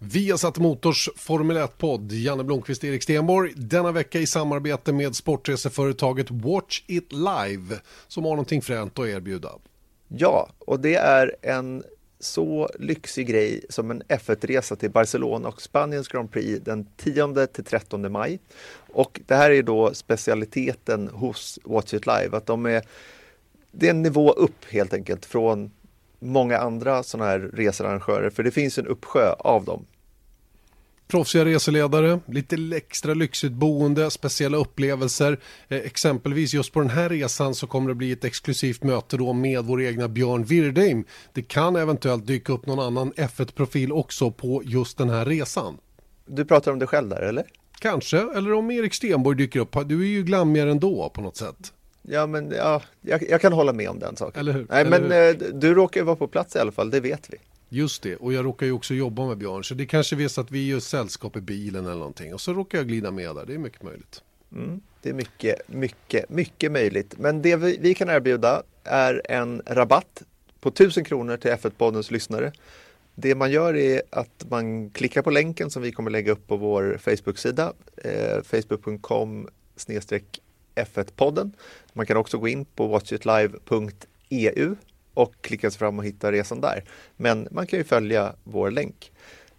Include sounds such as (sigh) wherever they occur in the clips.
Vi har satt Motors Formel 1-podd, Janne Blomqvist, Erik Stenborg. Denna vecka i samarbete med sportreseföretaget Watch It Live som har någonting fränt att erbjuda. Ja, och det är en så lyxig grej som en F1-resa till Barcelona och Spaniens Grand Prix den 10 till 13 maj. Och det här är då specialiteten hos Watch It Live, att de är det är en nivå upp helt enkelt från många andra sådana här researrangörer, för det finns en uppsjö av dem. Proffsiga reseledare, lite extra lyxigt boende, speciella upplevelser. Eh, exempelvis just på den här resan så kommer det bli ett exklusivt möte då med vår egna Björn Wirdheim. Det kan eventuellt dyka upp någon annan F1-profil också på just den här resan. Du pratar om dig själv där eller? Kanske, eller om Erik Stenborg dyker upp. Du är ju glammigare ändå på något sätt. Ja, men ja, jag, jag, kan hålla med om den saken. Eller hur? Nej, Eller men hur? eh, du råkar ju vara på plats i alla fall, det vet vi. Just det, och jag råkar ju också jobba med Björn, så det kanske är så att vi gör sällskap i bilen eller någonting. Och så råkar jag glida med där, det är mycket möjligt. Mm, det är mycket, mycket, mycket möjligt. Men det vi, vi kan erbjuda är en rabatt på 1000 kronor till F1-poddens lyssnare. Det man gör är att man klickar på länken som vi kommer lägga upp på vår Facebook-sida, eh, facebook.com F1-podden. Man kan också gå in på watchitlive.eu och klicka sig fram och hitta resan där. Men man kan ju följa vår länk.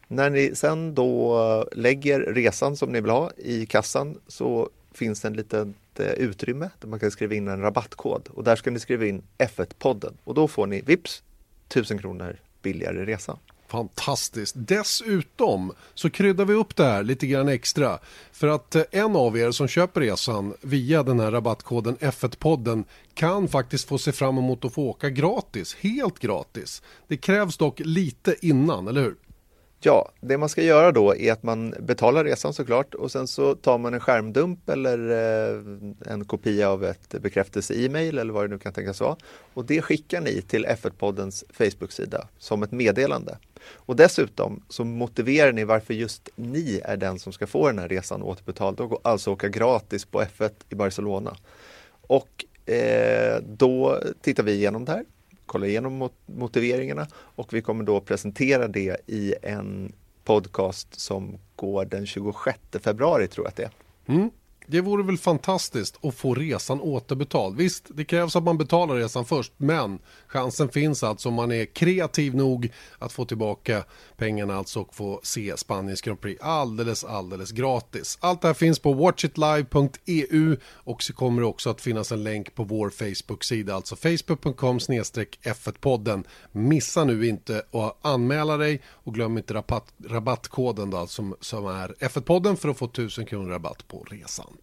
När ni sen då lägger resan som ni vill ha i kassan så finns det en litet eh, utrymme där man kan skriva in en rabattkod och där ska ni skriva in F1-podden och då får ni vips 1000 kronor billigare resa. Fantastiskt. Dessutom så kryddar vi upp det här lite grann extra. För att eh, en av er som köper resan via den här rabattkoden F1-podden kan faktiskt få se fram emot att få åka gratis, helt gratis. Det krävs dock lite innan, eller hur? Ja, det man ska göra då är att man betalar resan såklart och sen så tar man en skärmdump eller eh, en kopia av ett bekräftelse-e-mail eller vad det nu kan tänkas vara. Och det skickar ni till F1-poddens Facebook-sida som ett meddelande. Och dessutom så motiverar ni varför just ni är den som ska få den här resan återbetald och alltså åka gratis på F1 i Barcelona. Och eh, då tittar vi igenom det här kollar igenom motiveringarna och vi kommer då presentera det i en podcast som går den 26 februari tror jag att det är. Mm. Det vore väl fantastiskt att få resan återbetald. Visst, det krävs att man betalar resan först, men chansen finns alltså om man är kreativ nog att få tillbaka pengarna alltså och få se Spaniens Grand Prix alldeles, alldeles gratis. Allt det här finns på watchitlive.eu och så kommer det också att finnas en länk på vår Facebook-sida, alltså facebook.com F1-podden. Missa nu inte att anmäla dig och glöm inte rabatt, rabattkoden då, som, som är F1-podden för att få 1000 kronor rabatt på resan.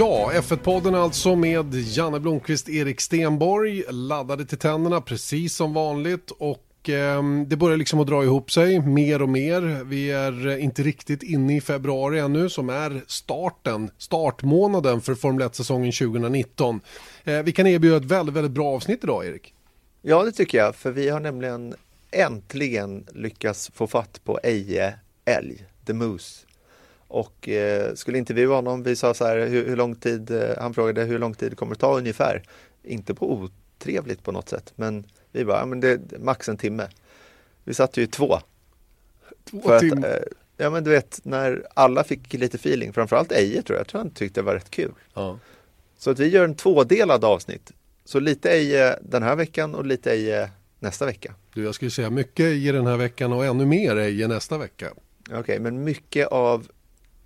Ja, F1-podden alltså med Janne Blomqvist, Erik Stenborg, laddade till tänderna precis som vanligt och Ehm, det börjar liksom att dra ihop sig mer och mer. Vi är eh, inte riktigt inne i februari ännu som är starten, startmånaden för Formel 1-säsongen 2019. Eh, vi kan erbjuda ett väldigt, väldigt bra avsnitt idag, Erik. Ja, det tycker jag, för vi har nämligen äntligen lyckats få fatt på Eje Älg, The Moose och eh, skulle intervjua honom. Vi sa så här, hur, hur lång tid, eh, han frågade hur lång tid det kommer ta ungefär. Inte på otrevligt på något sätt, men vi bara, ja, men det är max en timme. Vi satt ju två. Två timmar? Eh, ja men du vet, när alla fick lite feeling, framförallt Eje tror jag, jag tror han tyckte det var rätt kul. Ja. Så att vi gör en tvådelad avsnitt. Så lite Eje den här veckan och lite Eje nästa vecka. Du, jag skulle säga mycket i den här veckan och ännu mer i nästa vecka. Okej, okay, men mycket av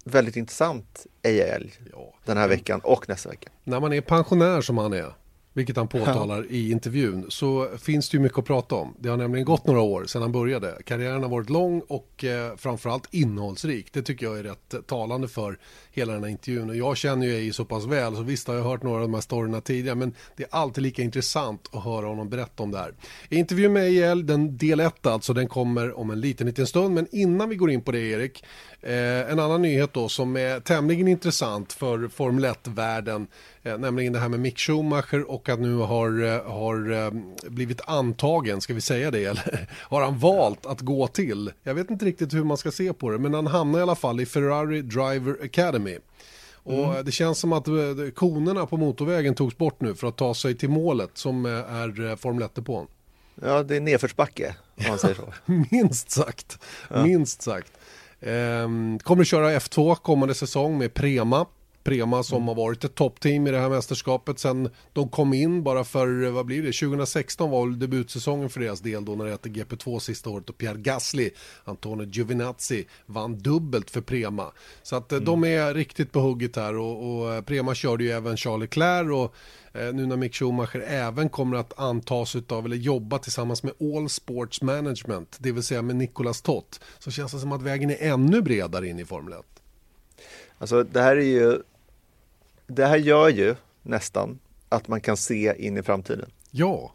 väldigt intressant älg ja. den här veckan och nästa vecka. När man är pensionär som han är, vilket han påtalar i intervjun, så finns det ju mycket att prata om. Det har nämligen gått några år sedan han började. Karriären har varit lång och eh, framförallt innehållsrik. Det tycker jag är rätt talande för hela den här intervjun. Och jag känner ju Eje så pass väl, så visst har jag hört några av de här storyna tidigare, men det är alltid lika intressant att höra honom berätta om det här. Intervjun med Eje, den del 1 alltså, den kommer om en liten, liten stund. Men innan vi går in på det, Erik, eh, en annan nyhet då som är tämligen intressant för Formel 1-världen Eh, nämligen det här med Mick Schumacher och att nu har, eh, har eh, blivit antagen, ska vi säga det, eller (laughs) har han valt att gå till? Jag vet inte riktigt hur man ska se på det, men han hamnar i alla fall i Ferrari Driver Academy. Och mm. det känns som att konerna på motorvägen togs bort nu för att ta sig till målet som är Formel 1 på. Ja, det är nedförsbacke om man säger så. (laughs) minst sagt, ja. minst sagt. Ehm, kommer köra F2 kommande säsong med Prema. Prema som mm. har varit ett toppteam i det här mästerskapet sen de kom in bara för, vad blir det, 2016 var väl debutsäsongen för deras del då när det hette GP2 sista året och Pierre Gasly, Antonio Giovinazzi vann dubbelt för Prema. Så att eh, mm. de är riktigt på hugget här och, och eh, Prema körde ju även Charles Leclerc och eh, nu när Mick Schumacher även kommer att antas av eller jobba tillsammans med All Sports Management, det vill säga med Nicolas Tott, så känns det som att vägen är ännu bredare in i Formel 1. Alltså det här är ju det här gör ju nästan att man kan se in i framtiden. Ja.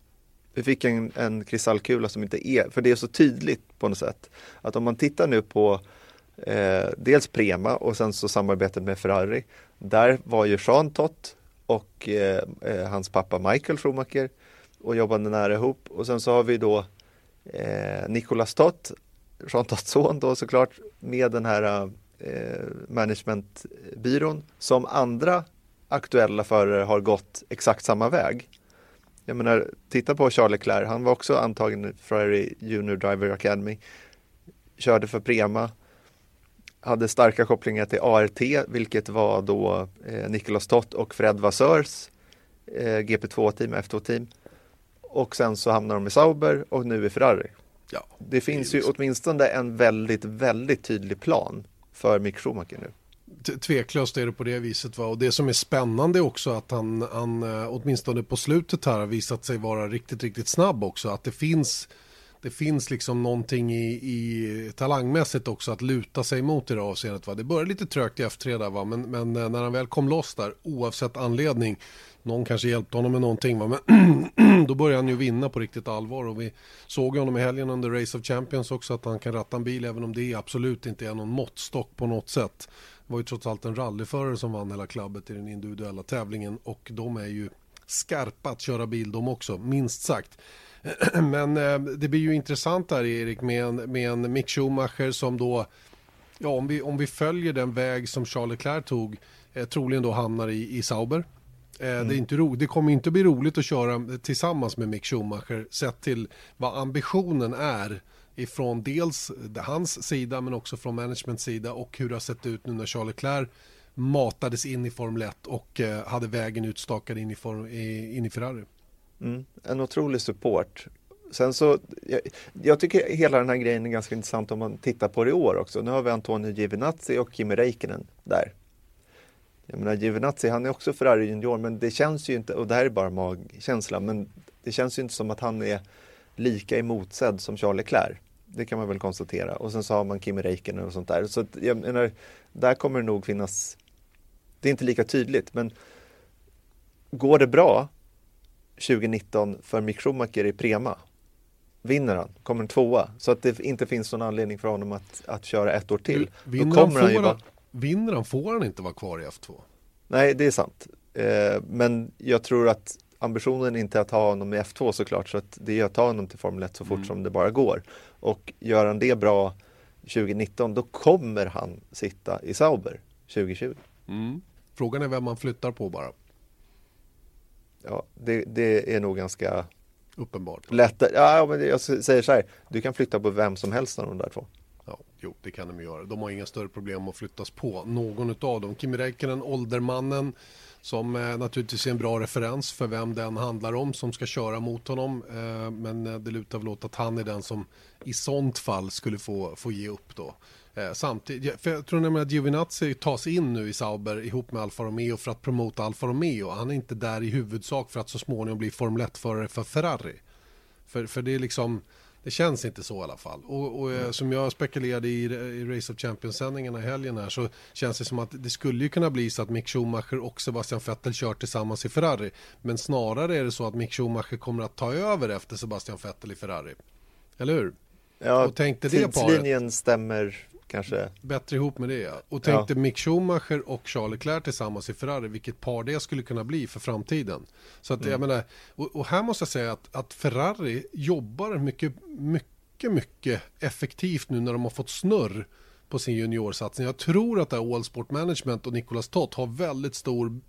Vi fick en, en kristallkula som inte är, för det är så tydligt på något sätt. Att om man tittar nu på eh, dels Prema och sen så samarbetet med Ferrari. Där var ju Jean Tott och eh, eh, hans pappa Michael Schumacher och jobbade nära ihop. Och sen så har vi då eh, Nicolas Tott, Jean Totts son då såklart, med den här eh, managementbyrån som andra aktuella förare har gått exakt samma väg. Jag menar, titta på Charles Leclerc, han var också antagen för Junior Driver Academy. Körde för Prema. Hade starka kopplingar till ART, vilket var då eh, Nicolas Tott och Fred Vasseurs eh, GP2-team, F2-team. Och sen så hamnar de i Sauber och nu i Ferrari. Ja, det finns det ju åtminstone en väldigt, väldigt tydlig plan för Mick Schumacher nu tveklöst är det på det viset. Va? Och det som är spännande också att han, han eh, åtminstone på slutet här har visat sig vara riktigt, riktigt snabb också. Att det finns, det finns liksom någonting i, i talangmässigt också att luta sig mot i det avseendet. Va? Det började lite trögt i F3 där va? Men, men eh, när han väl kom loss där oavsett anledning någon kanske hjälpte honom med någonting va? men (clears throat) då började han ju vinna på riktigt allvar och vi såg honom i helgen under Race of Champions också att han kan ratta en bil även om det absolut inte är någon måttstock på något sätt. Var ju trots allt en rallyförare som vann hela klubbet i den individuella tävlingen och de är ju skarpa att köra bil de också, minst sagt. (clears throat) Men eh, det blir ju intressant här Erik med en, med en Mick Schumacher som då, ja om vi, om vi följer den väg som Charles Leclerc tog, eh, troligen då hamnar i, i Sauber. Eh, mm. Det, är inte ro, det kommer inte bli roligt att köra tillsammans med Mick Schumacher sett till vad ambitionen är ifrån dels hans sida men också från management sida och hur det har sett ut nu när Charles Leclerc matades in i Formel 1 och eh, hade vägen utstakad in i, form, in i Ferrari. Mm, en otrolig support. Sen så, jag, jag, tycker hela den här grejen är ganska intressant om man tittar på det i år också. Nu har vi Antonio Giovinazzi och Kimi Räikkönen där. Jag menar Giovinazzi, han är också Ferrari junior, men det känns ju inte, och det här är bara magkänsla, men det känns ju inte som att han är lika emotsedd som Charles Leclerc. Det kan man väl konstatera. Och sen så har man Kimi Räikkönen och sånt där. Så jag menar, där kommer det nog finnas, det är inte lika tydligt, men går det bra 2019 för Mick Schumacher i Prema, vinner han, kommer en tvåa, så att det inte finns någon anledning för honom att, att köra ett år till. Vinner, han, han, bara... vinner han får han inte vara kvar i F2. Nej, det är sant. Eh, men jag tror att ambitionen är inte att ha honom i F2 såklart, så att det är att ta honom till Formel 1 så fort mm. som det bara går. Och gör han det bra 2019, då kommer han sitta i Sauber 2020. Mm. Frågan är vem man flyttar på bara. Ja, det, det är nog ganska uppenbart. Lätt. Ja, men jag säger så här, du kan flytta på vem som helst av de där två. Ja, jo, det kan de göra. De har inga större problem att flyttas på någon av dem. Kimi Räikkönen, åldermannen, som eh, naturligtvis är en bra referens för vem den handlar om som ska köra mot honom. Eh, men eh, det lutar väl åt att han är den som i sånt fall skulle få, få ge upp då. Samtidigt, för jag tror nämligen att Giovinazzi tas in nu i Sauber ihop med Alfa Romeo för att promota Alfa Romeo. Han är inte där i huvudsak för att så småningom bli Formel 1-förare för Ferrari. För, för det är liksom det känns inte så i alla fall. Och, och mm. som jag spekulerade i, i Race of Champions-sändningarna i helgen här så känns det som att det skulle ju kunna bli så att Mick Schumacher och Sebastian Vettel kör tillsammans i Ferrari. Men snarare är det så att Mick Schumacher kommer att ta över efter Sebastian Vettel i Ferrari. Eller hur? Ja, och tänkte tidslinjen stämmer kanske. Bättre ihop med det ja. Och tänkte ja. Mick Schumacher och Charles Leclerc tillsammans i Ferrari, vilket par det skulle kunna bli för framtiden. Så att mm. jag menar, och, och, här måste jag säga att, att Ferrari jobbar mycket, mycket, mycket effektivt nu när de har fått snurr på sin juniorsatsning. Jag tror att det här All Sport Management och Nicolas Tott har väldigt stor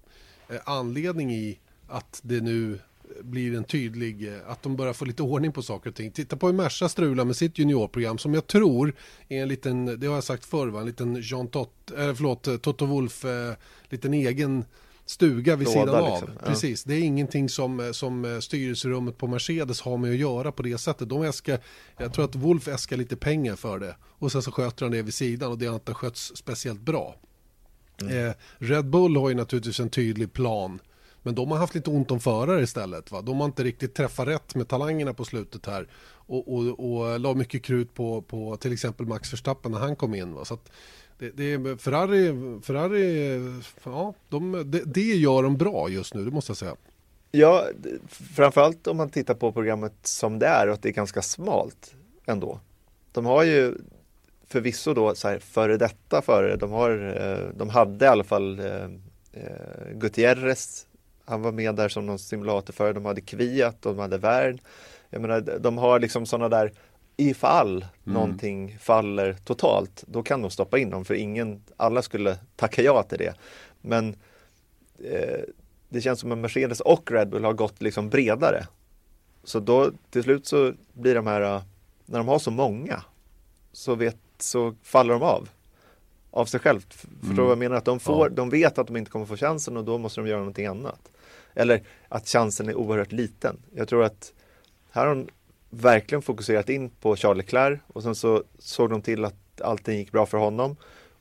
eh, anledning i att det nu blir en tydlig, eh, att de börjar få lite ordning på saker och ting. Titta på hur Merca strular med sitt juniorprogram som jag tror är en liten, det har jag sagt förr, va? en liten Jean Tott, eller förlåt, eh, Toto Wolf, eh, liten egen stuga vid Låda, sidan av. Liksom. Ja. Precis, det är ingenting som, eh, som styrelserummet på Mercedes har med att göra på det sättet. De äskar, jag tror att Wolf äskar lite pengar för det och sen så sköter han det vid sidan och det har inte skötts speciellt bra. Mm. Eh, Red Bull har ju naturligtvis en tydlig plan men de har haft lite ont om förare istället. Va? De har inte riktigt träffat rätt med talangerna på slutet här. Och, och, och la mycket krut på, på till exempel Max Verstappen när han kom in. Va? Så det, det, Ferrari, Ferrari ja, de, det, det gör de bra just nu, det måste jag säga. Ja, framförallt om man tittar på programmet som det är och att det är ganska smalt ändå. De har ju förvisso då så här före detta före, de, har, eh, de hade i alla fall eh, eh Gutierrez han var med där som någon simulator för De hade Kviat, de hade Värn. Jag menar, de har liksom sådana där ifall mm. någonting faller totalt, då kan de stoppa in dem för ingen, alla skulle tacka ja till det. Men eh, det känns som att Mercedes och Red Bull har gått liksom bredare. Så då till slut så blir de här, när de har så många, så, vet, så faller de av av sig självt. Förstår du mm. vad jag menar? Att de, får, ja. de vet att de inte kommer få chansen och då måste de göra någonting annat. Eller att chansen är oerhört liten. Jag tror att här har de verkligen fokuserat in på Charles Leclerc och sen så såg de till att allting gick bra för honom.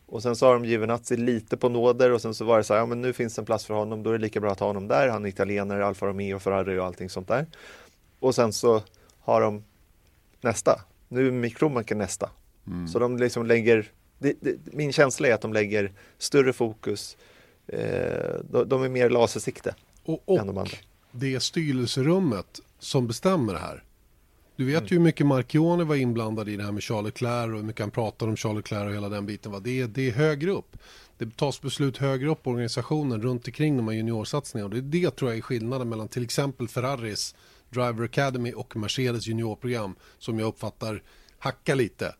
Och sen så har de Giovinazzi lite på nåder och sen så var det så här, ja men nu finns det en plats för honom, då är det lika bra att ha honom där. Han är italienare, Alfa Romeo, Ferrari och allting sånt där. Och sen så har de nästa. Nu är Mick Schumacher nästa. Mm. Så de liksom lägger, det, det, min känsla är att de lägger större fokus, eh, de, de är mer lasersikte. Och, och de det är styrelserummet som bestämmer det här. Du vet mm. ju hur mycket Marchione var inblandad i det här med Charles Leclerc och hur mycket han pratar om Charles Leclerc och hela den biten. Va? Det, är, det är högre upp. Det tas beslut högre upp i organisationen runt omkring de här juniorsatsningarna. Och det det tror jag är skillnaden mellan till exempel Ferraris Driver Academy och Mercedes juniorprogram som jag uppfattar hackar lite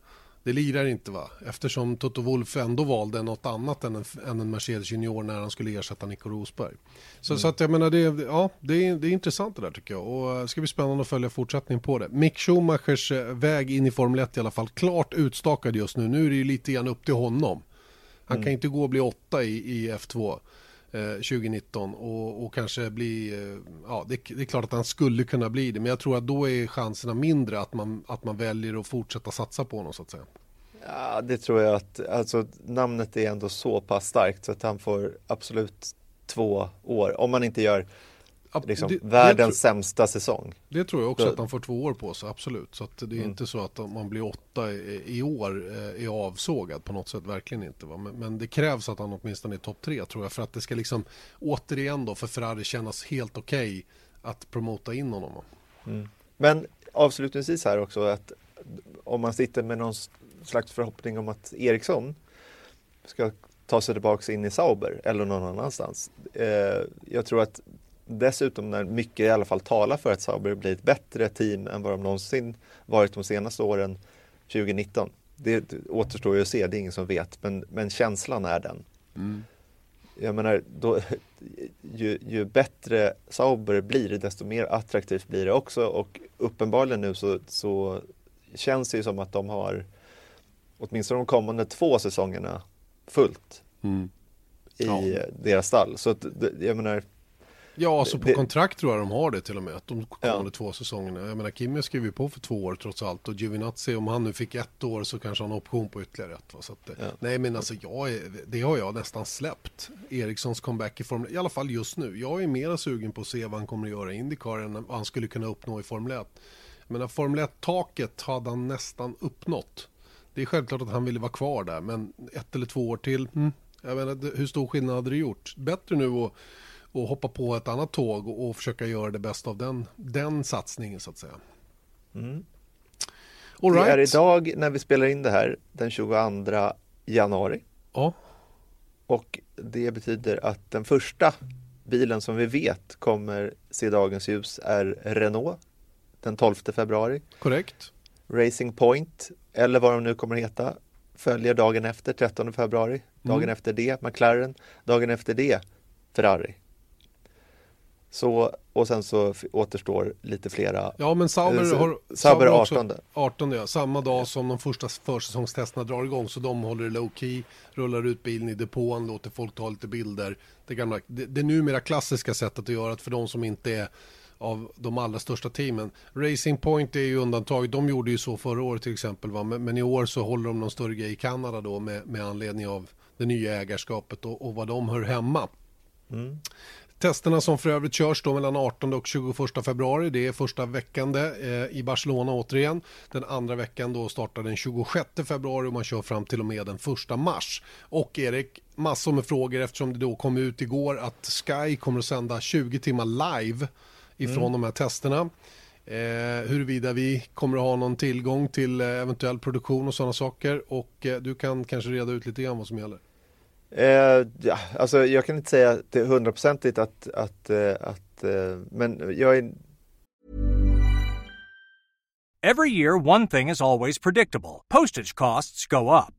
det lirar inte va? Eftersom Toto Wolff ändå valde något annat än en, än en Mercedes Junior när han skulle ersätta Nico Rosberg. Så, mm. så att jag menar, det, ja, det, är, det är intressant det där tycker jag. Och det ska bli spännande att följa fortsättningen på det. Mick Schumachers eh, väg in i Formel 1 i alla fall klart utstakad just nu. Nu är det ju lite grann upp till honom. Han mm. kan inte gå och bli åtta i, i F2. Eh, 2019 och, och, kanske bli, eh, ja det, det, är klart att han skulle kunna bli det men jag tror att då är chanserna mindre att man, att man väljer att fortsätta satsa på honom så att säga. Ja det tror jag att, alltså namnet är ändå så pass starkt så att han får absolut två år om man inte gör liksom, det, världens det sämsta säsong. Det tror jag också så. att han får två år på sig, absolut. Så det är mm. inte så att om man blir åtta i, i år eh, är avsågad på något sätt, verkligen inte. Va? Men, men, det krävs att han åtminstone är topp tre tror jag för att det ska liksom återigen då för Ferrari kännas helt okej okay att promota in honom. Mm. Men avslutningsvis här också att om man sitter med någon slags förhoppning om att Eriksson ska ta sig tillbaka in i Sauber eller någon annanstans. Eh, jag tror att dessutom när mycket i alla fall talar för att Sauber blir ett bättre team än vad de någonsin varit de senaste åren 2019. Det, återstår ju att se, det är ingen som vet, men, men känslan är den. Mm. Jag menar, då, ju, ju, bättre Sauber blir, desto mer attraktivt blir det också och uppenbarligen nu så, så känns det ju som att de har åtminstone de kommande två säsongerna fullt mm. i ja. deras stall. Så att, jag menar, Ja, alltså på det, kontrakt tror jag de har det till och med. De kommande ja. två säsongerna. Jag menar, Kimi skrev ju på för två år trots allt. Och Giovinazzi, om han nu fick ett år så kanske han har option på ytterligare ett. Va? Så att, ja. Nej, men alltså jag är, det har jag nästan släppt. Erikssons comeback i Formel I alla fall just nu. Jag är mera sugen på att se vad han kommer att göra i Indycar än vad han skulle kunna uppnå i Formel 1. Men Formel 1-taket hade han nästan uppnått. Det är självklart att han ville vara kvar där, men ett eller två år till. Mm. Jag menar, hur stor skillnad hade det gjort? Bättre nu att och hoppa på ett annat tåg och, och försöka göra det bästa av den, den satsningen så att säga. Mm. All Det är right. idag när vi spelar in det här den 22 januari Ja, och det betyder att den första bilen som vi vet kommer se dagens ljus är Renault den 12 februari. korrekt. Racing Point eller vad de nu kommer heta följer dagen efter 13 februari. Dagen Mm. efter det McLaren, dagen efter det Ferrari. Så, och sen så återstår lite flera. Ja, men Sauber Eh, så- har... Sauber också- 18. 18 ja, samma dag som de första försäsongstesterna drar igång så de håller low key, rullar ut bilen i depån, låter folk ta lite bilder. Det, gamla, det, det numera klassiska sättet att göra det för de som inte är av de allra största teamen. Racing Point är ju undantag, de gjorde ju så förra året till exempel va? Men, men i år så håller de någon större grej i Kanada då med, med anledning av det nya ägarskapet och, och vad de hör hemma. Mm. Testerna som för övrigt körs då mellan 18 och 21 februari. Det är första veckan det, eh, i Barcelona återigen. Den andra veckan då startar den 26 februari och man kör fram till och med den 1 mars. Och Erik, massor med frågor eftersom det då kom ut igår att Sky kommer att sända 20 timmar live ifrån de här testerna. Eh, huruvida vi kommer att ha någon tillgång till eh, eventuell produktion och sådana saker. Och eh, du kan kanske reda ut lite grann vad som gäller. Eh, ja, alltså jag kan inte säga till hundraprocentigt att, att, eh, att eh, men jag är Every year, one thing is always predictable postage costs go up.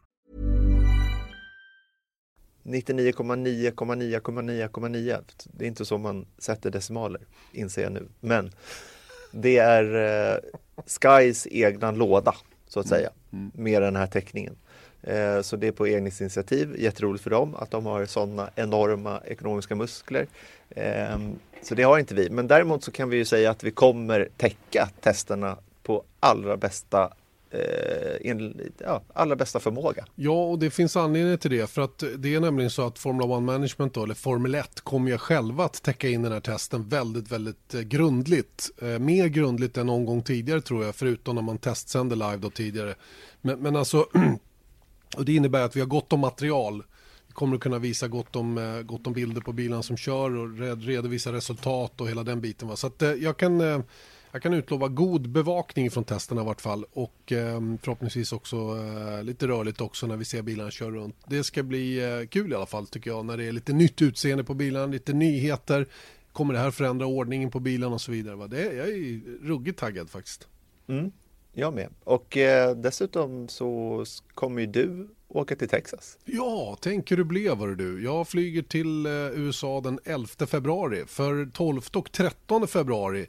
99,9,9,9,9. Det är inte så man sätter decimaler, inser jag nu. Men det är eh, Skys egna låda, så att säga, med den här teckningen. Eh, så det är på eget initiativ, jätteroligt för dem att de har sådana enorma ekonomiska muskler. Eh, så det har inte vi, men däremot så kan vi ju säga att vi kommer täcka testerna på allra bästa eh, en, ja, allra bästa förmåga. Ja, och det finns anledning till det. För att det är nämligen så att Formula One Management, då, eller Formel 1, kommer ju själva att täcka in den här testen väldigt, väldigt eh, grundligt. Eh, mer grundligt än någon gång tidigare tror jag, förutom när man testsände live då tidigare. Men, men alltså, (clears throat) och det innebär att vi har gott om material. Kommer att kunna visa gott om, eh, gott om bilder på bilarna som kör och redovisa resultat och hela den biten. Va? Så att, eh, jag kan... Jag kan utlova god bevakning från testerna i vart fall och eh, förhoppningsvis också eh, lite rörligt också när vi ser bilarna köra runt. Det ska bli eh, kul i alla fall tycker jag när det är lite nytt utseende på bilarna, lite nyheter. Kommer det här förändra ordningen på bilarna och så vidare? Va? Det är, jag är ruggigt taggad faktiskt. Mm, jag med. Och eh, dessutom så kommer ju du åka till Texas. Ja, tänk hur det blev hörru du. Jag flyger till eh, USA den 11 februari. För 12 och 13 februari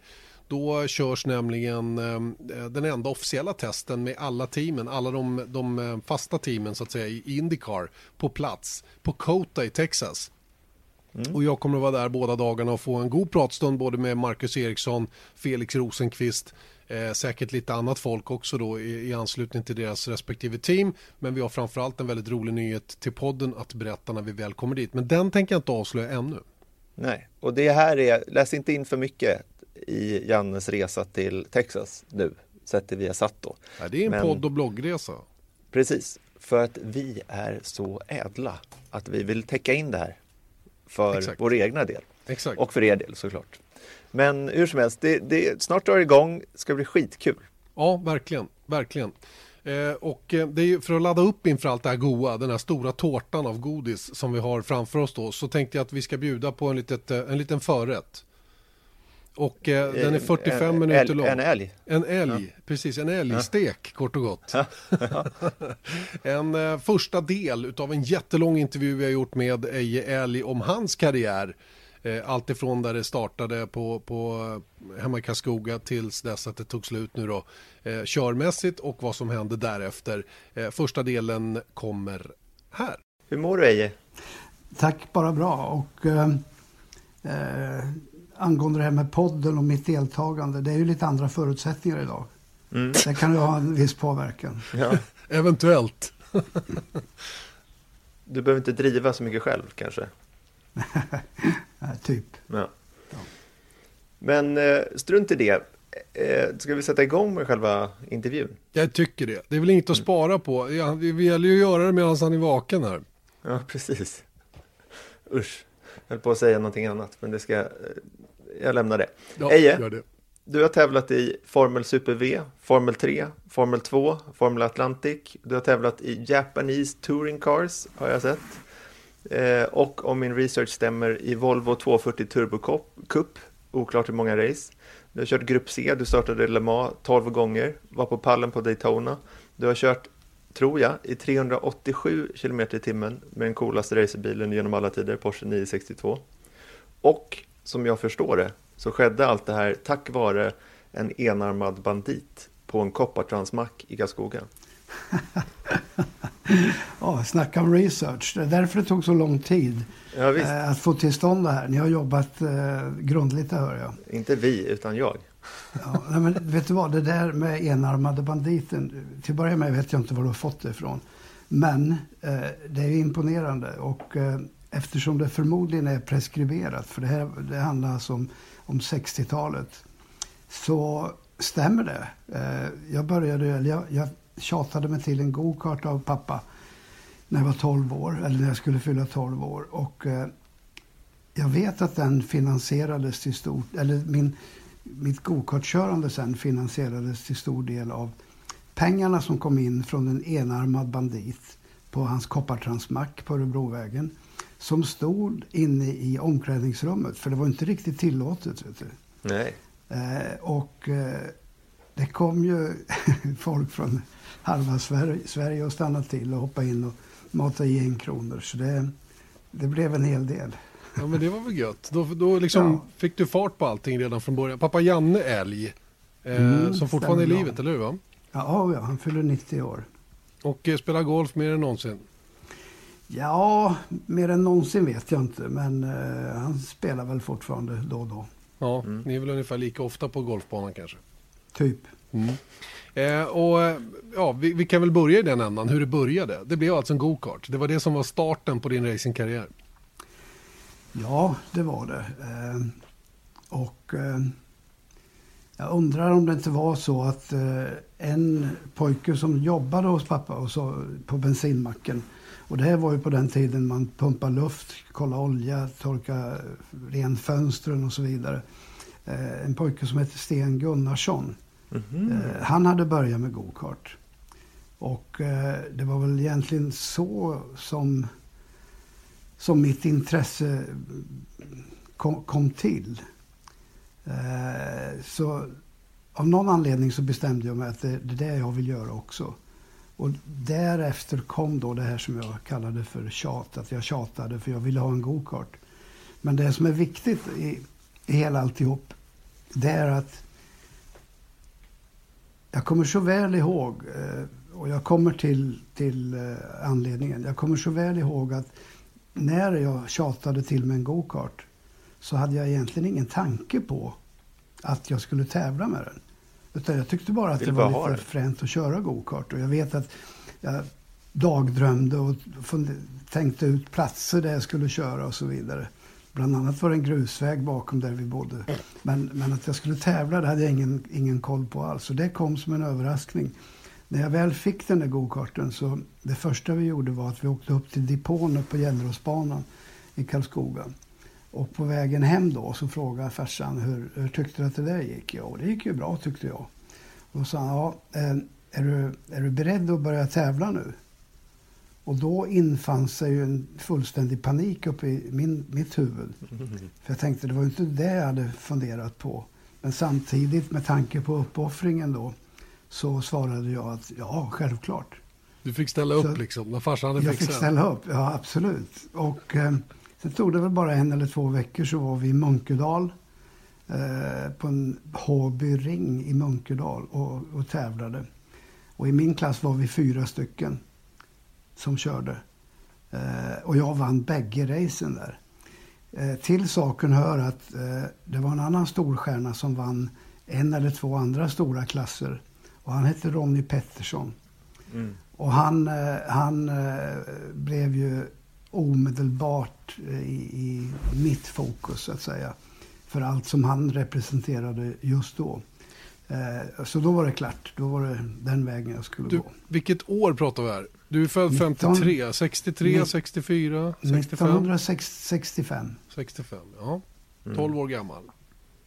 då körs nämligen eh, den enda officiella testen med alla teamen, alla de, de eh, fasta teamen så att säga i Indycar på plats på Cota i Texas. Och jag kommer att vara där båda dagarna och få en god pratstund både med Marcus Eriksson, Felix Rosenqvist, eh, säkert lite annat folk också då i, i anslutning till deras respektive team. Men vi har framförallt en väldigt rolig nyhet till podden att berätta när vi väl kommer dit. Men den tänker jag inte avslöja ännu. Nej, och det här är, läs inte in för mycket i Jannes resa till Texas nu, sett via satt då. Nej, det är en Men- podd och bloggresa. Precis, för att vi är så ädla att vi vill täcka in det här för Exakt. vår egna del Exakt. och för er del såklart. Men hur som helst, det, det, snart drar det igång, ska bli skitkul. Ja, verkligen. verkligen. Eh, och eh, det är ju för att ladda upp inför allt det här goa, den här stora tårtan av godis som vi har framför oss då, så tänkte jag att vi ska bjuda på en, litet, eh, en liten förrätt. Och eh, den är 45 en, minuter älg- lång. En älg. En älg, precis, en älgstek kort och gott. (laughs) en eh, första del av en jättelång intervju vi har gjort med Eje Älg om hans karriär. Eh, allt ifrån där det startade på, på eh, hemma i Karlskoga tills dess att det tog slut nu då. Eh, körmässigt och vad som hände därefter. Eh, första delen kommer här. Hur mår du Eje? Tack, bara bra. Och eh, eh, angående det här med podden och mitt deltagande, det är ju lite andra förutsättningar idag. Mm. Det kan ju ha en viss påverkan. Ja. (laughs) Eventuellt. Du behöver inte driva så mycket själv kanske? (laughs) typ. Ja. Men eh, strunt i det. Eh, ska vi sätta igång med själva intervjun? Jag tycker det. Det är väl inget att spara på. Ja, det gäller ju att göra det medan han är vaken här. Ja, precis. Usch. Jag höll på att säga någonting annat, men det ska... Jag lämnar det. Ja, Eje, det. du har tävlat i Formel Super V, Formel 3, Formel 2, Formel Atlantic. Du har tävlat i Japanese Touring Cars, har jag sett. Eh, och om min research stämmer, i Volvo 240 Turbo Cup, oklart hur många race. Du har kört Grupp C, du startade Le Mans 12 gånger, var på pallen på Daytona. Du har kört, tror jag, i 387 km i timmen med den coolaste racerbilen genom alla tider, Porsche 962. Och som jag förstår det så skedde allt det här tack vare en enarmad bandit på en koppartransmack i Karlskoga. (laughs) Ja, snacka om research. Det är därför det tog så lång tid Ja, eh, att få till stånd det här. Ni har jobbat eh, grundligt, det hör jag. Inte vi, utan jag. Ja, nej, men vet du vad, det där med enarmade banditen. Till att börja med vet jag inte var du har fått det ifrån. Men eh, det är imponerande och eh, eftersom det förmodligen är preskriberat, för det här det handlar alltså om, om 60-talet, så stämmer det. Eh, jag började, eller jag, jag tjatade mig till en go-kart av pappa när jag var 12 år, eller när jag skulle fylla 12 år. Och eh, jag vet att den finansierades till stort, eller min, mitt gokartkörande sen finansierades till stor del av pengarna som kom in från en enarmad bandit på hans koppartransmack på Örebrovägen. Som stod inne i omklädningsrummet, för det var inte riktigt tillåtet. Vet du. Nej. Eh, och eh, det kom ju (laughs) folk från halva Sverige, Sverige och stannade till och hoppade in och matade i en kronor. Så det, det blev en hel del. Ja, men det var väl gött. Då, då liksom Ja. fick du fart på allting redan från början. Pappa Janne Älg, eh, Mm, som fortfarande är i livet, eller hur? Va? Ja, ja, han fyller 90 år. Och eh, spelar golf mer än någonsin. Ja, mer än någonsin vet jag inte. Men eh, han spelar väl fortfarande då och då. Ja, ni är väl ungefär lika ofta på golfbanan kanske. Typ. Eh, och eh, ja, vi, vi kan väl börja i den ändan, hur det började. Det blev alltså en go-kart. Det var det som var starten på din racingkarriär. Ja, det var det. Eh, och eh, jag undrar om det inte var så att eh, en pojke som jobbade hos pappa och så, på bensinmacken. Och det här var ju på den tiden man pumpade luft, kollade olja, torka ren fönstren och så vidare. Eh, en pojke som hette Sten Gunnarsson. Eh, han hade börjat med go-kart. Och det var väl egentligen så som, som mitt intresse kom, kom till. Eh, så av någon anledning så bestämde jag mig att det, det är det jag vill göra också. Och därefter kom då det här som jag kallade för tjat, att jag tjatade för jag ville ha en gokart. Men det som är viktigt i, i hela alltihop, det är att jag kommer så väl ihåg, eh, och jag kommer till, till eh, anledningen. Jag kommer så väl ihåg att när jag tjatade till mig en gokart så hade jag egentligen ingen tanke på att jag skulle tävla med den. Utan jag tyckte bara att det var lite fränt att köra go-kart. Och jag vet att jag dagdrömde och tänkte ut platser där jag skulle köra och så vidare. Bland annat var det en grusväg bakom där vi bodde. Men, men att jag skulle tävla det hade jag ingen, ingen koll på alls. Så det kom som en överraskning. När jag väl fick den där go-karten så det första vi gjorde var att vi åkte upp till depån på Gelleråsbanan i Karlskoga. Och på vägen hem då så frågade farsan hur, hur tyckte du att det där gick? Ja, det gick ju bra tyckte jag. Då sa han, ja, eh, är du, är du beredd att börja tävla nu? Och då infann sig ju en fullständig panik uppe i min, mitt huvud. För jag tänkte, det var ju inte det jag hade funderat på. Men samtidigt med tanke på uppoffringen då så svarade jag att ja, självklart. Du fick ställa upp Så- liksom, när farsan hade Jag fick fixat. ställa upp, ja absolut. Och eh, sen tog det väl bara en eller två veckor så var vi i Munkedal. Eh, på en Håby ring i Munkedal och, och tävlade. Och i min klass var vi fyra stycken som körde. Eh, och jag vann bägge racen där. Eh, till saken hör att eh, det var en annan storstjärna som vann en eller två andra stora klasser. Och han hette Ronny Pettersson. Mm. Och han, han blev ju omedelbart eh, i, i mitt fokus så att säga. För allt som han representerade just då. Eh, Så då var det klart. Då var det den vägen jag skulle Du, gå. vilket år pratar vi här? Du är född 19 53, 63, Nitt- 64, 65? 1965. 65, ja. Mm. 12 år gammal.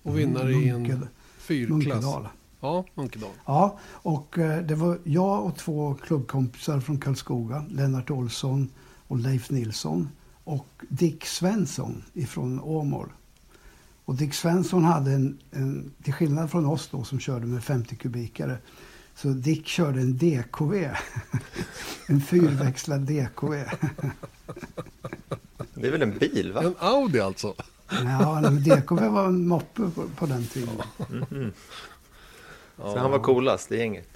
Och vinnare i en fyrklass. Munkedal. Ja, Munkedal. Ja, och eh, det var jag och två klubbkompisar från Karlskoga, Lennart Olsson och Leif Nilsson och Dick Svensson ifrån Åmål. Och Dick Svensson hade en, en, till skillnad från oss då som körde med 50 kubikare, så Dick körde en DKV. (laughs) en fyrväxlad DKV. (laughs) Det är väl en bil va? En Audi alltså. ja, men DKV var en moppe på, på den tiden. Så han var coolast i gänget.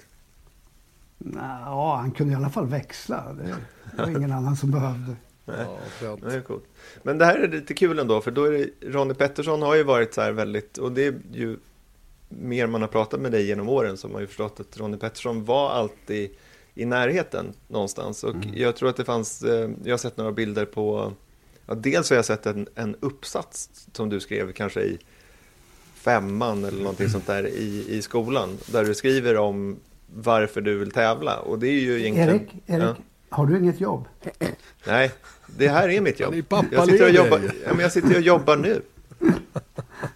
Ja, han kunde i alla fall växla. Det var ingen annan som behövde. Ja, fränt. Det är coolt. Men det här är lite kul ändå, för då är det, Ronnie Pettersson har ju varit så här väldigt, och det är ju mer man har pratat med dig genom åren som har ju förstått att Ronnie Pettersson var alltid i närheten någonstans. Och jag tror att det fanns, eh, jag har sett några bilder på, ja, dels har jag sett en, en uppsats som du skrev kanske i femman eller någonting sånt där i, i skolan, där du skriver om varför du vill tävla. Och det är ju egentligen... Erik, Erik Ja. har du inget jobb? Nej, det här är mitt jobb. Jag sitter och jobbar, ja, men jag sitter och jobbar nu. (laughs)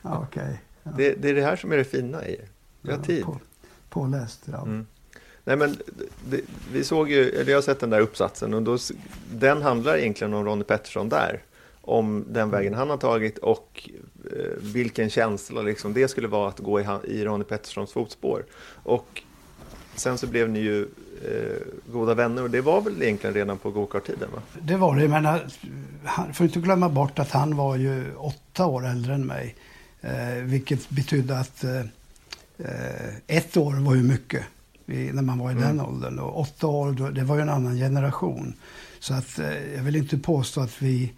Okej. Ja. Det, det är det här som är det fina i Vi har Ja, tid. På, påläst, ja. Mm. Nej, men det, vi såg ju, eller jag har sett den där uppsatsen och då, den handlar egentligen om Ronnie Pettersson där. Om den vägen han har tagit och eh, vilken känsla liksom det skulle vara att gå i, i Ronnie Petterssons fotspår. Och sen så blev ni ju eh, goda vänner och det var väl egentligen redan på gokart-tiden va? Det var det, men han får inte glömma bort att han var ju åtta år äldre än mig. Eh, vilket betydde att eh, eh, ett år var ju mycket i, när man var i den åldern. Och åtta år, då, det var ju en annan generation. Så att eh, jag vill inte påstå att vi,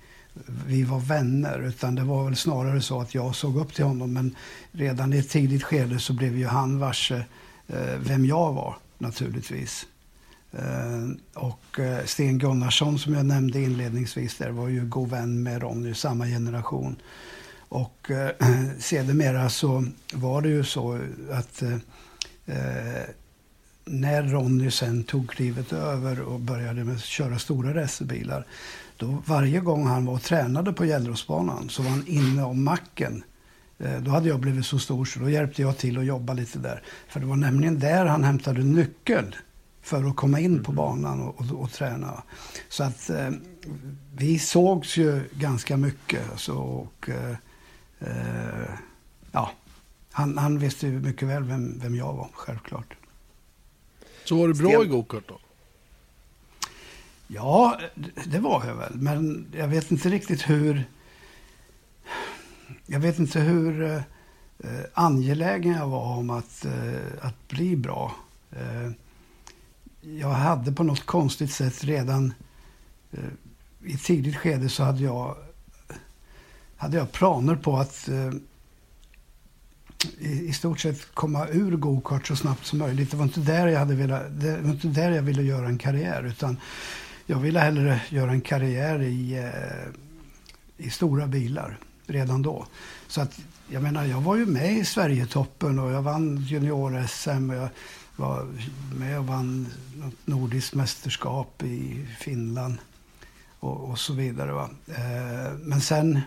vi var vänner, utan det var väl snarare så att jag såg upp till honom. Men redan i ett tidigt skede så blev ju han varse Eh, vem jag var, naturligtvis. Eh, och eh, Sten Gunnarsson som jag nämnde inledningsvis där var ju god vän med Ronny, samma generation. Och eh, (clears throat) sedermera så var det ju så att eh, eh, när Ronny sen tog klivet över och började med att köra stora racerbilar. Då varje gång han var och tränade på Gällrosbanan så var han inne om macken. Eh, Då hade jag blivit så stor så då hjälpte jag till att jobba lite där. För det var nämligen där han hämtade nyckeln för att komma in på banan och, och, och träna. Så att eh, vi sågs ju ganska mycket. Alltså, och, eh, eh, ja, han, han visste ju mycket väl vem, vem jag var, självklart. Så var du bra Sten- i gokart då? Ja, det var jag väl. Men jag vet inte riktigt hur... Jag vet inte hur eh, angelägen jag var om att, eh, att bli bra. Eh, jag hade på något konstigt sätt redan eh, i ett tidigt skede så hade jag, hade jag planer på att eh, i, i stort sett komma ur gokart så snabbt som möjligt. Det var inte där jag hade velat, det var inte där jag ville göra en karriär utan jag ville hellre göra en karriär i, eh, i stora bilar redan då. Så att jag menar, jag var ju med i Sverigetoppen och jag vann junior-SM och jag var med och vann något nordiskt mästerskap i Finland och, och så vidare. Va? Eh, men sen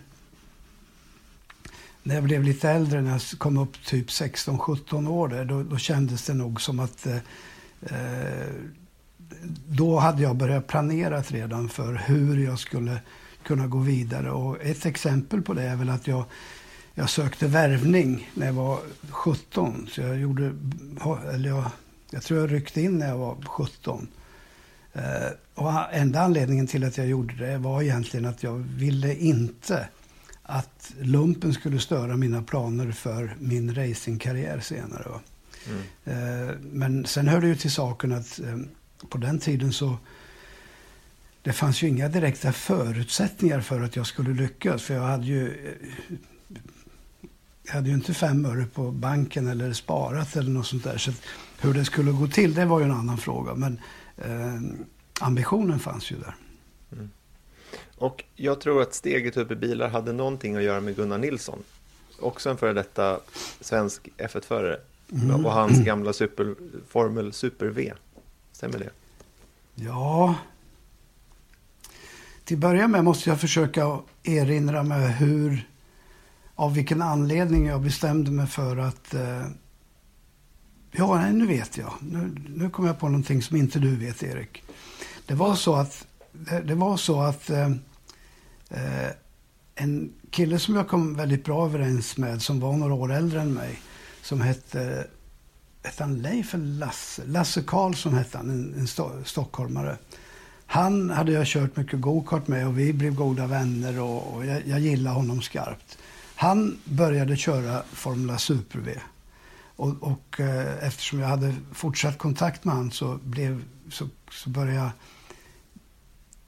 när jag blev lite äldre, när jag kom upp typ 16-17 år där, då, då kändes det nog som att eh, eh, då hade jag börjat planera redan för hur jag skulle kunna gå vidare. Och ett exempel på det är väl att jag, jag sökte värvning när jag var 17. Så jag gjorde, eller jag, jag tror jag ryckte in när jag var 17. Eh, och enda anledningen till att jag gjorde det var egentligen att jag ville inte att lumpen skulle störa mina planer för min racingkarriär senare. Va? Eh, Men sen hörde ju till saken att eh, på den tiden så det fanns ju inga direkta förutsättningar för att jag skulle lyckas. För jag hade ju, jag hade ju inte fem öre på banken eller sparat eller något sånt där. Så Hur det skulle gå till, det var ju en annan fråga. Men eh, ambitionen fanns ju där. Mm. Och jag tror att steget upp i bilar hade någonting att göra med Gunnar Nilsson. Också en före detta svensk F1-förare. Mm. Och hans gamla super, Formel Super V. Stämmer det? Ja. Till att börja med måste jag försöka erinra mig hur, av vilken anledning jag bestämde mig för att eh, Ja, nu vet jag. Nu, nu kommer jag på någonting som inte du vet, Erik. Det var så att, det, det var så att eh, eh, en kille som jag kom väldigt bra överens med, som var några år äldre än mig, som hette, hette han Leif eller Lasse? Lasse Karlsson hette han, en, en sto stockholmare. Han hade jag kört mycket gokart med och vi blev goda vänner och, och jag, jag gillade honom skarpt. Han började köra Formula Super V. Och, och eh, eftersom jag hade fortsatt kontakt med honom så, blev, så, så började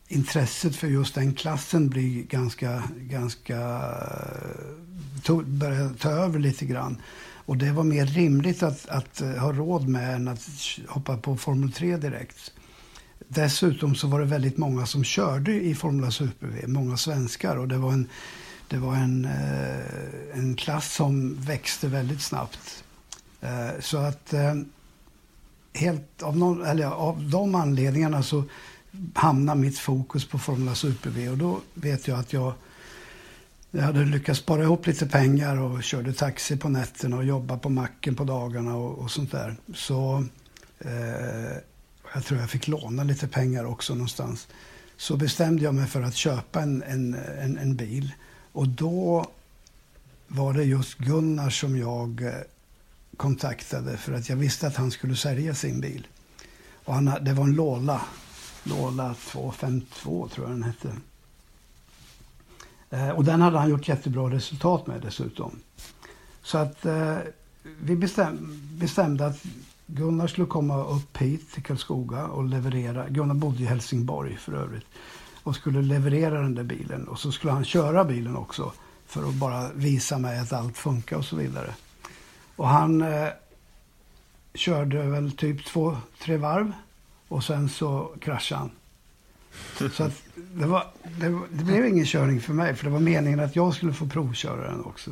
intresset för just den klassen bli ganska, ganska eh, to, började ta över lite grann. Och det var mer rimligt att, att eh, ha råd med än att hoppa på Formel 3 direkt. Dessutom så var det väldigt många som körde i Formula Super-V, många svenskar. Och det var en, det var en, eh, en klass som växte väldigt snabbt. Eh, så att eh, helt av, någon, eller av de anledningarna så hamnade mitt fokus på Formula Super-V. Och då vet jag att jag, jag hade lyckats spara ihop lite pengar och körde taxi på nätterna och jobbade på macken på dagarna och, och sånt där. Så eh, jag tror jag fick låna lite pengar också någonstans. Så bestämde jag mig för att köpa en, en, en, en bil. Och då var det just Gunnar som jag eh, kontaktade för att jag visste att han skulle sälja sin bil. Och han, det var en Lola Lola 252 tror jag den hette. Eh, och den hade han gjort jättebra resultat med dessutom. Så att eh, vi bestäm, bestämde att Gunnar skulle komma upp hit till Karlskoga och leverera. Gunnar bodde i Helsingborg för övrigt. Och skulle leverera den där bilen. Och så skulle han köra bilen också. För att bara visa mig att allt funkar och så vidare. Och han eh, körde väl typ två, tre varv. Och sen så kraschade han. (laughs) Så att det, var, det, det, blev ingen körning för mig. För det var meningen att jag skulle få provköra den också.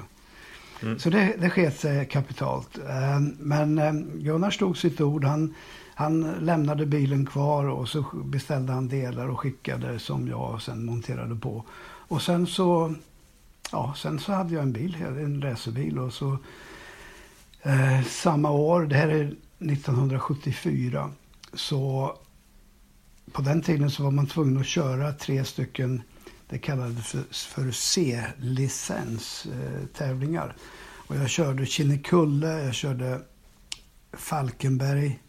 Mm. Så det, det sket sig kapitalt. Eh, men eh, Gunnar stod sitt ord. Han, han lämnade bilen kvar och så beställde han delar och skickade som jag sen monterade på. Och sen så, ja, sen så hade jag en bil, en racerbil. Och så eh, samma år, det här är 1974, så på den tiden så var man tvungen att köra tre stycken, det kallades för, för C-licenstävlingar. eh. Och jag körde Kinnekulle, jag körde Falkenberg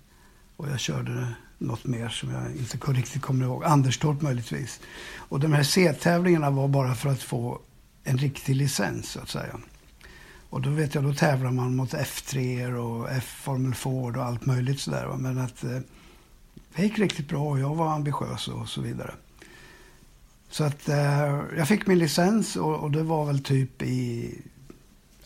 och jag körde något mer som jag inte riktigt kommer ihåg. Anderstorp möjligtvis. Och de här C-tävlingarna var bara för att få en riktig licens så att säga. Och då vet jag, då tävlar man mot F3 och F-Formel Ford och allt möjligt sådär. Men att eh, det gick riktigt bra och jag var ambitiös och så vidare. Så att eh, jag fick min licens och, och, det var väl typ i,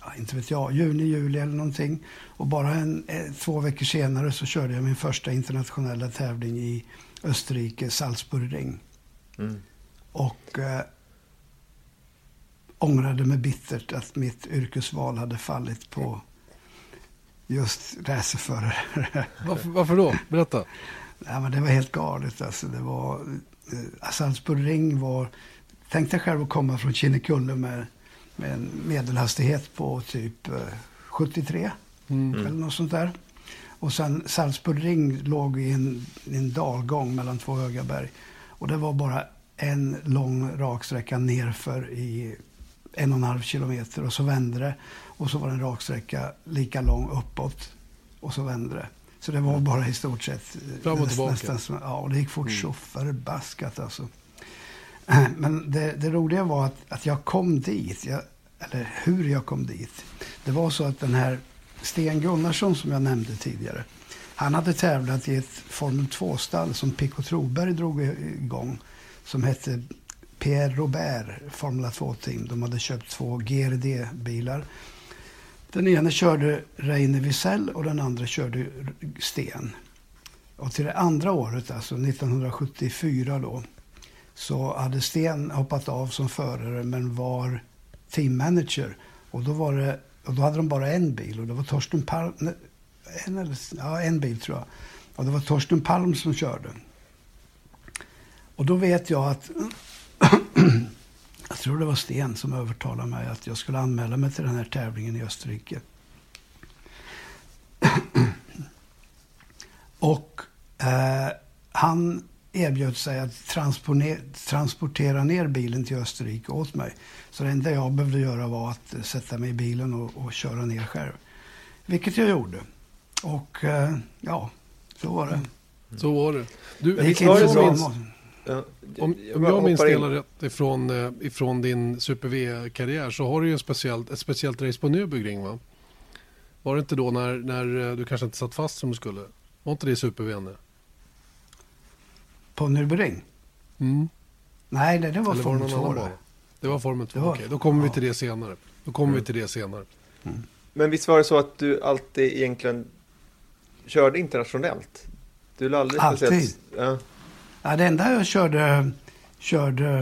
ja, inte vet jag, juni, juli eller någonting. Och bara en, eh, två veckor senare så körde jag min första internationella tävling i Österrike, Salzburgring. Mm. Och eh, ångrade mig bittert att mitt yrkesval hade fallit på just racerförare. Varför, varför då? Berätta. (laughs) Ja, men det var helt galet. Alltså, det var, eh, Salzburg var... Tänk dig själv att komma från Kinnekulle med, med en medelhastighet på typ eh, 73 mm. eller något sånt där. Och sen Salzburg ring låg i en, en dalgång mellan två höga berg. Och det var bara en lång raksträcka nerför i en och en halv kilometer och så vände det. Och så var det en raksträcka lika lång uppåt och så vände det. Så det var bara i stort sett... Eh, Fram och tillbaka? Nästan, ja, och det gick fort mm. så förbaskat alltså. (clears throat) Men det, det roliga var att, att jag kom dit. Jag, eller hur jag kom dit. Det var så att den här Sten Gunnarsson som jag nämnde tidigare. Han hade tävlat i ett Formel 2-stall som Pico Troberg drog igång. Som hette Pierre Robert Formula 2-team. De hade köpt två GRD-bilar den ene körde Reine Wiesel och den andra körde Sten. Och till det andra året, alltså 1974 då, så hade Sten hoppat av som förare men var teammanager. Och då, var det, och då hade de bara en bil och det var Torsten Palm, en, eller, ja, en bil tror jag. Och det var Torsten Palm som körde. Och då vet jag att (clears throat) jag tror det var Sten som övertalade mig att jag skulle anmäla mig till den här tävlingen i Österrike. (clears throat) Och eh, han erbjöd sig att transportera ner bilen till Österrike åt mig. Så det enda jag behövde göra var att sätta mig i bilen och, och köra ner själv. Vilket jag gjorde. Och eh, ja, så var det. Så var det. Du, det gick inte så bra. Om, om jag minns det rätt ifrån, eh, ifrån din Super V-karriär så har du ju en speciellt, ett speciellt race på Nürburgring va? Var det inte då när, när eh, du kanske inte satt fast som du skulle? Var inte det Super V? På Nürburgring? Mm. Nej, det, det var Formel 2. Det. det var Formel 2, okej. Okay. Då kommer ja. vi till det senare. Då kommer mm. vi till det senare. Mm. Men visst var det så att du alltid egentligen körde internationellt? Du lade aldrig Alltid. Speciellt, ja. Ja, det enda jag körde, körde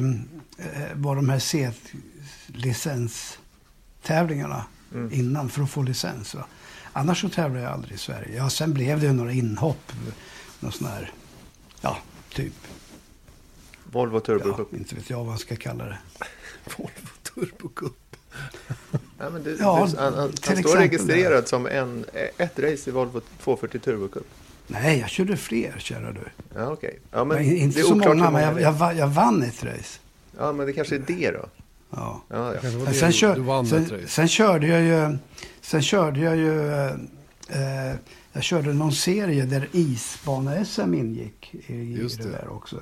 eh, var de här C-licenstävlingarna mm. innan för att få licens. Va? Annars så tävlade jag aldrig i Sverige. Ja, sen blev det några inhopp. Någon sån här, ja, typ. Volvo Turbo Cup. Ja, inte vet jag vad man ska kalla det. (laughs) Volvo Turbo Cup. ja, men du, ja, du, han, han står registrerad som en, ett race i Volvo 240 Turbo Cup. Nej, jag körde fler, kära du. Ja, okej. Okay. Ja, men inte så många, men jag, jag, jag, vann ett race. Ja, men det kanske är det då. Ja. ja, ja. Men sen, kör, sen, sen, körde jag ju... Sen körde jag ju... Eh, jag körde någon serie där isbana-SM ingick i, i det. det. där också.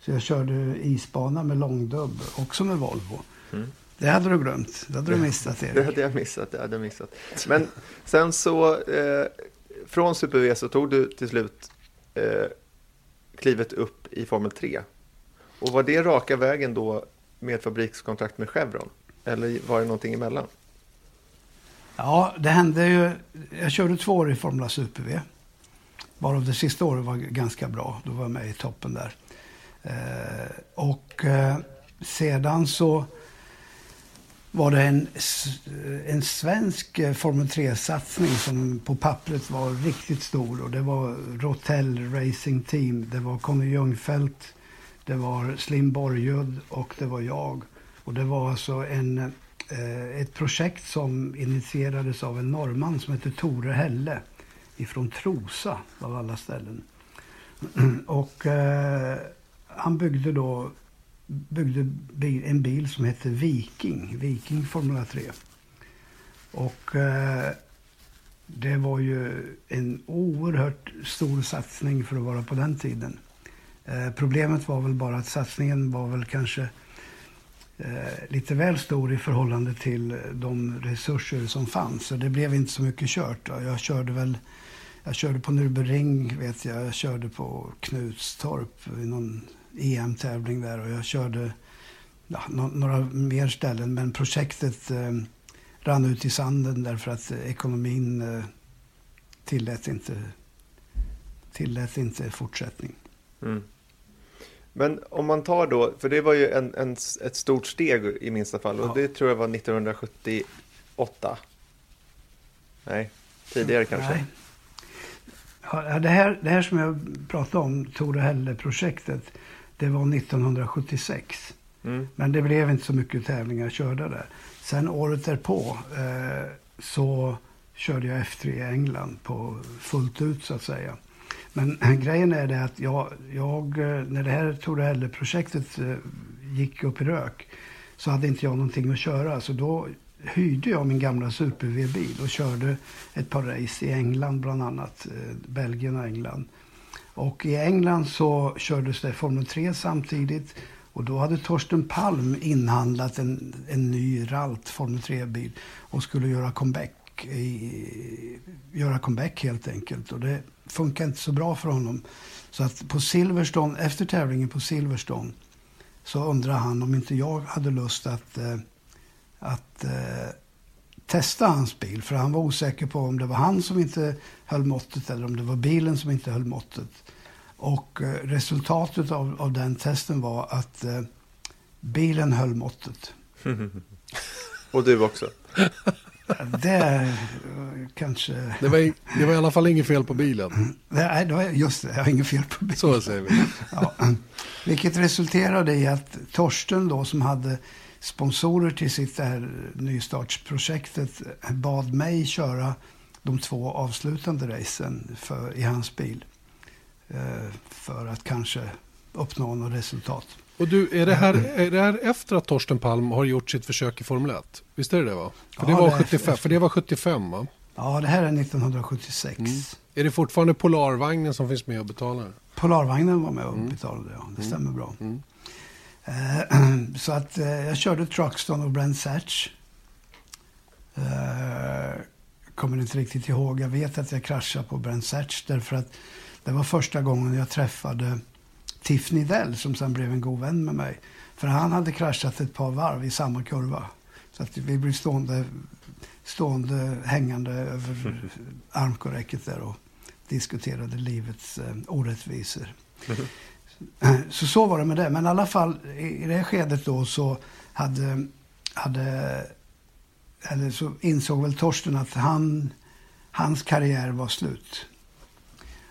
Så jag körde isbana med långdubb, också med Volvo. Mm. Det hade du glömt. Det hade du missat, Erik. Det hade jag missat. Det hade jag missat. Men sen så... Eh, från Super V så tog du till slut eh, klivet upp i Formel 3. Och var det raka vägen då med fabrikskontrakt med Chevron? Eller var det någonting emellan? Ja, det hände ju. Jag körde två år i Formula Super V. Varav det sista året var ganska bra. Då var jag med i toppen där. Eh, och eh, sedan så var det en, en svensk eh, Formel 3-satsning som på pappret var riktigt stor. Och det var Rotell Racing Team, det var Conny Ljungfelt, det var Slim Borgud och det var jag. Och det var alltså en, eh, ett projekt som initierades av en norrman som hette Tore Helle ifrån Trosa av alla ställen. (clears throat) och eh, han byggde då byggde en bil som hette Viking, Viking Formula 3. Och eh, det var ju en oerhört stor satsning för att vara på den tiden. Eh, problemet var väl bara att satsningen var väl kanske eh, lite väl stor i förhållande till de resurser som fanns. Så det blev inte så mycket kört. Då. Jag körde väl jag körde på Nürburgring, vet jag. Jag körde på Knutstorp i någon EM-tävling där och jag körde ja, några mer ställen. Men projektet eh, rann ut i sanden därför att ekonomin eh, tillät, inte, tillät inte fortsättning. Mm. Men om man tar då, för det var ju en, en, ett stort steg i minsta fall och ja. det tror jag var 1978. Nej, tidigare kanske. Nej. Ja, det, här, det här som jag pratade om, Tore Helle-projektet, det var 1976. Mm. Men det blev inte så mycket tävlingar körda där. Sen året därpå eh, så körde jag F3 i England på fullt ut så att säga. Men (clears throat) grejen är det att jag, jag när det här Tore Helle-projektet eh, gick upp i rök så hade inte jag någonting att köra. Så då hyrde jag min gamla Super V-bil och körde ett par race i England bland annat. Eh, Belgien och England. Och i England så kördes det Formel 3 samtidigt. Och då hade Torsten Palm inhandlat en, en ny Ralt Formel 3-bil och skulle göra comeback, i, göra comeback helt enkelt. Och det funkade inte så bra för honom. Så att på Silverstone, efter tävlingen på Silverstone så undrade han om inte jag hade lust att, eh, att, att testa hans bil. För han var osäker på om det var han som inte höll måttet eller om det var bilen som inte höll måttet. Och eh, resultatet av, av den testen var att eh, bilen höll måttet. (laughs) Och du också? (laughs) Det eh, kanske... Det var, det var i alla fall inget fel på bilen. (clears throat) Nej, det var just det. Jag har inget fel på bilen. Så säger vi. (laughs) Ja. Vilket resulterade i att Torsten då som hade sponsorer till sitt där nystartsprojektet bad mig köra de två avslutande racen för, i hans bil. Eh, för att kanske uppnå något resultat. Och du, är det, här, är det här efter att Torsten Palm har gjort sitt försök i Formel 1? Visst är det det va? För, Ja, det, var det är 75, efter. för det var 75 va? Ja, det här är 1976. Mm. Är det fortfarande Polarvagnen som finns med och betalar? Polarvagnen var med och betalade, ja. Det stämmer bra. Mm. Eh, (clears throat) så att eh, jag körde Truxton och Brent Satch. Eh, kommer inte riktigt ihåg. Jag vet att jag kraschade på Brent Satch därför att det var första gången jag träffade Tiff Nidell som sen blev en god vän med mig. För han hade kraschat ett par varv i samma kurva. Så att vi blev stående, stående hängande över (laughs) armkorräcket där och diskuterade livets eh, orättvisor. Eh, så så var det med det. Men i alla fall i det skedet då så hade, hade eller så insåg väl Torsten att han, hans karriär var slut.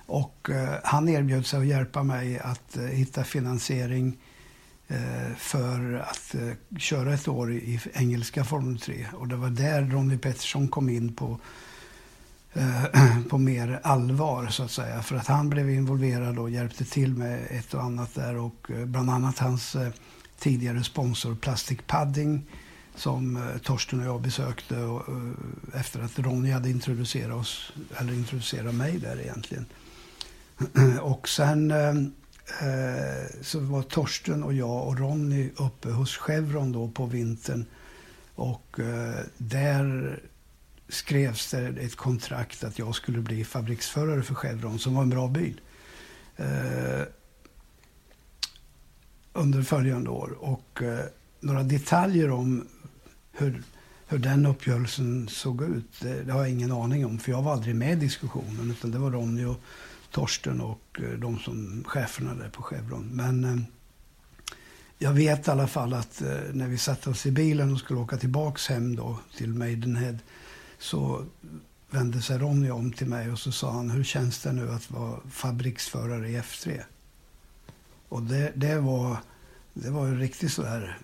Och eh, han erbjöd sig att hjälpa mig att eh, hitta finansiering eh, för att eh, köra ett år i, i engelska Formel 3. Och det var där Ronnie Pettersson kom in på Eh, (clears throat) på mer allvar så att säga. För att han blev involverad och hjälpte till med ett och annat där och eh, bland annat hans eh, tidigare sponsor Plastic Padding som Torsten och jag besökte och, efter att Ronny hade introducerat oss, eller introducerat mig där egentligen. (clears throat) och sen så var Torsten och jag och Ronny uppe hos Chevron då på vintern och där skrevs det ett kontrakt att jag skulle bli fabriksförare för Chevron som var en bra bil. Eh, under följande år. Och eh, några detaljer om hur, hur den uppgörelsen såg ut, det, det har jag ingen aning om. För jag var aldrig med i diskussionen. Utan det var Ronny och Torsten och eh, de som cheferna där på Chevron. Men eh, jag vet i alla fall att eh, när vi satte oss i bilen och skulle åka tillbaks hem då till Maidenhead så vände sig Ronny om till mig och så sa han, hur känns det nu att vara fabriksförare i F3? Och det, det var, det var ju riktigt sådär,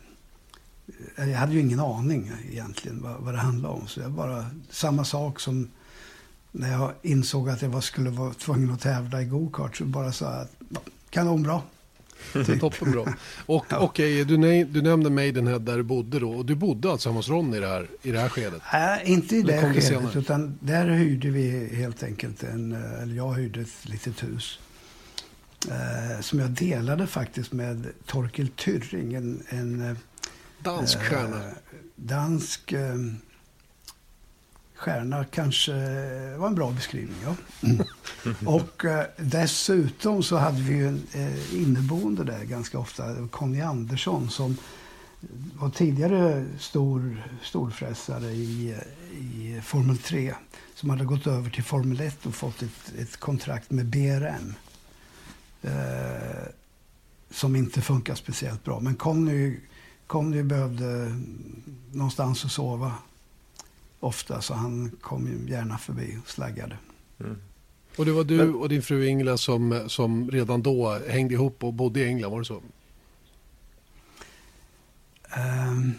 eh, jag hade ju ingen aning egentligen vad, vad det handlade om. Så jag bara, samma sak som när jag insåg att jag var, skulle vara tvungen att tävla i gokart så bara sa jag, att kanonbra. Det är toppenbra. Och okej, du, nä- du nämnde Maidenhead där du bodde då. Och du bodde alltså hemma hos Ronny i det här, i det här skedet? Nej, inte i det skedet, senare? utan där hyrde vi helt enkelt en, eh, eller jag hyrde ett litet hus. Eh, som jag delade faktiskt med Torkel Tyrring, en, en eh, Dansk stjärna. eh, dansk eh, stjärna kanske var en bra beskrivning. Ja. (laughs) Och eh, dessutom så hade vi ju en eh, inneboende där ganska ofta, Conny Andersson som var tidigare stor storfräsare i, i Formel 3 som hade gått över till Formel 1 och fått ett, ett kontrakt med BRM. Eh, som inte funkar speciellt bra. Men Conny, Conny behövde någonstans att sova ofta så han kom ju gärna förbi och slaggade. Och det var du Men- och din fru Ingela som, som redan då hängde ihop och bodde i England, var det så? Ehm,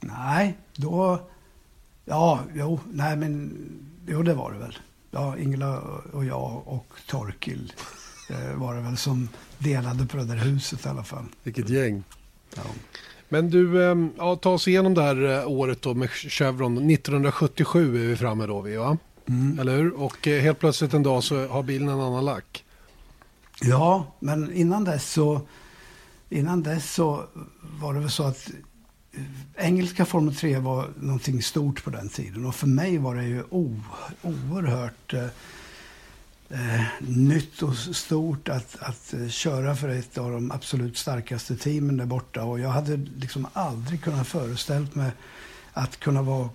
nej, då... Ja, jo, nej men... Jo, det var det väl. Ja, Ingela och jag och Torkil eh, var det väl som delade på det där huset i alla fall. Vilket gäng. Ja. Men du, eh, ja, ta oss igenom det här eh, året då med Chevron. 1977 är vi framme då, vi, va? Mm. Eller hur? Och eh, helt plötsligt en dag så har bilen en annan lack. Ja, men innan dess så, innan dess så var det väl så att engelska Formel 3 var någonting stort på den tiden. Och för mig var det ju o, oerhört eh, nytt och stort att, att eh, köra för ett av de absolut starkaste teamen där borta. Och jag hade liksom aldrig kunnat föreställt mig att kunna vara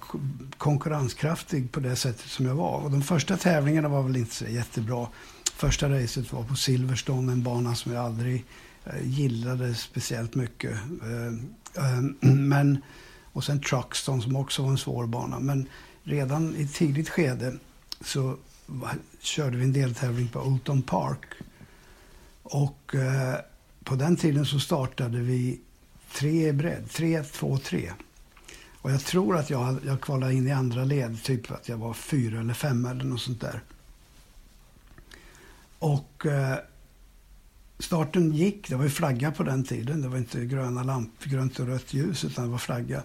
konkurrenskraftig på det sättet som jag var. Och de första tävlingarna var väl inte så jättebra. Första racet var på Silverstone, en bana som jag aldrig eh, gillade speciellt mycket. Eh, eh, (clears throat) men, och sen Truxton som också var en svår bana. Men redan i tidigt skede så körde vi en deltävling på Olton Park. Och eh, på den tiden så startade vi tre i bredd. Tre, två, tre. Och jag tror att jag, jag kvalade in i andra led, typ att jag var fyra eller fem eller något sånt där. Och eh, starten gick, det var ju flagga på den tiden. Det var inte gröna lamp, grönt och rött ljus, utan det var flagga.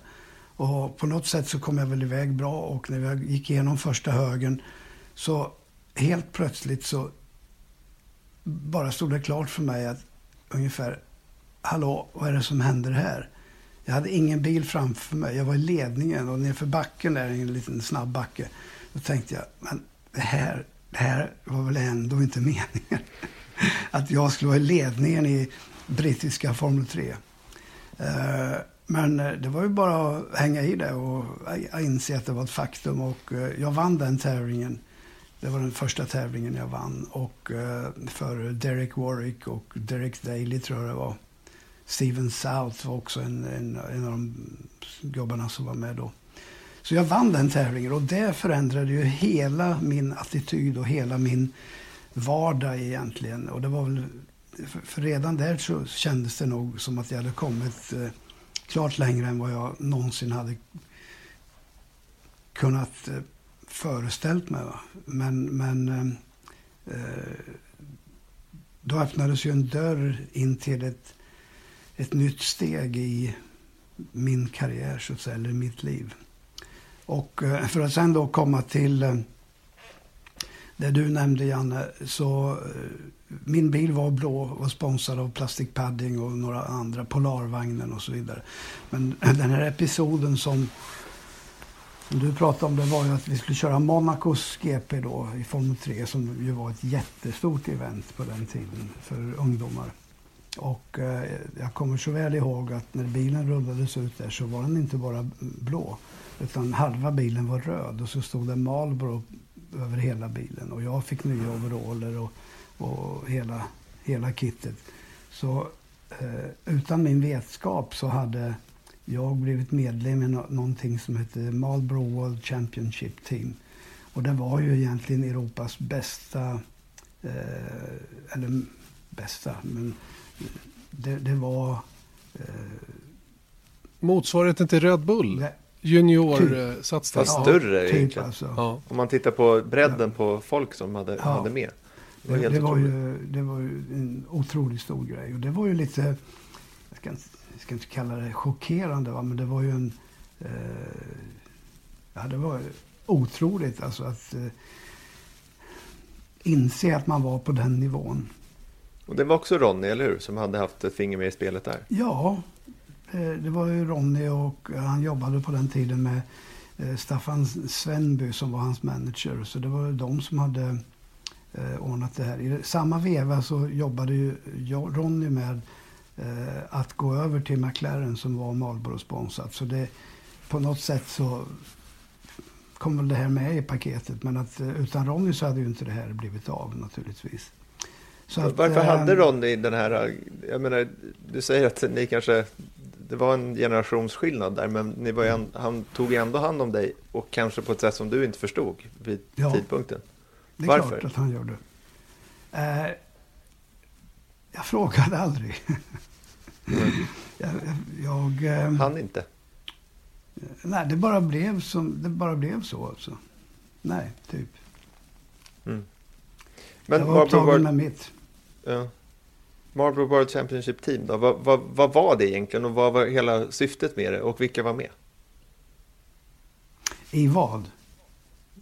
Och på något sätt så kom jag väl iväg bra och när jag gick igenom första högen så helt plötsligt så bara stod det klart för mig att ungefär, hallå, vad är det som händer här? Jag hade ingen bil framför mig. Jag var i ledningen och nerför backen där, en liten snabb backe. Då tänkte jag, men det här, det här var väl ändå inte (laughs) meningen. Att jag skulle vara i ledningen i brittiska Formel 3. Eh, men eh, det var ju bara att hänga i det och eh, inse att det var ett faktum. Och jag vann den tävlingen. Det var den första tävlingen jag vann. Och eh, för Derek Warwick och Derek Daly tror jag det var. Steven South var också en, en, en av de gubbarna som var med då. Så jag vann den tävlingen och det förändrade ju hela min attityd och hela min vardag egentligen. Och det var väl, för redan där så kändes det nog som att jag hade kommit eh, klart längre än vad jag någonsin hade kunnat eh, föreställt mig. Va? Men, men eh, eh, då öppnades ju en dörr in till ett ett nytt steg i min karriär, så att säga, eller mitt liv. Och eh, för att sen då komma till eh, det du nämnde, Janne, så eh, min bil var blå och sponsrad av Plastic Padding och några andra, Polarvagnen och så vidare. Men den här episoden som, som du pratade om, det var ju att vi skulle köra Monacos GP då i Formel 3 som ju var ett jättestort event på den tiden för ungdomar. Och eh, jag kommer så väl ihåg att när bilen rullades ut där så var den inte bara blå. Utan halva bilen var röd och så stod det Marlboro över hela bilen. Och jag fick nya overaller och, och hela, hela kittet. Så eh, utan min vetskap så hade jag blivit medlem i någonting som hette Marlboro World Championship Team. Och det var ju egentligen Europas bästa, eh, eller bästa, men det, det var... Eh, Motsvarigheten till Red Bull? Juniorsatsning? Fast större typ egentligen. Alltså. Ja. Om man tittar på bredden ja. på folk som hade, ja. hade med. Det var, det, det var ju, det var ju en otroligt stor grej. Och det var ju lite, jag ska inte, jag ska inte kalla det chockerande, va? men det var ju en... Eh, ja, det var otroligt alltså att eh, inse att man var på den nivån. Och det var också Ronny, eller hur? Som hade haft ett finger med i spelet där. Ja, eh, det var ju Ronny och han jobbade på den tiden med eh, Staffan Svenby som var hans manager. Så det var de som hade eh, ordnat det här. I samma veva så jobbade ju Ronny med att gå över till McLaren som var Marlboro-sponsrat. Så det, på något sätt så kom väl det här med i paketet. Men att utan Ronny så hade ju inte det här blivit av naturligtvis. Att, Varför äh, hade Ronny den här, jag menar, du säger att ni kanske, det var en generationsskillnad där, men ni var en, han tog ändå hand om dig och kanske på ett sätt som du inte förstod vid ja, tidpunkten. det är Varför? klart att han gjorde. Eh, jag frågade aldrig. Mm. (laughs) jag, jag eh, han inte? Nej, det bara blev, som, det bara blev så alltså. Nej, typ. Mm. Men jag var upptagen med mitt. Ja. Marlboro World Championship Team då? Vad, vad, vad, var det egentligen och vad var hela syftet med det och vilka var med? I vad?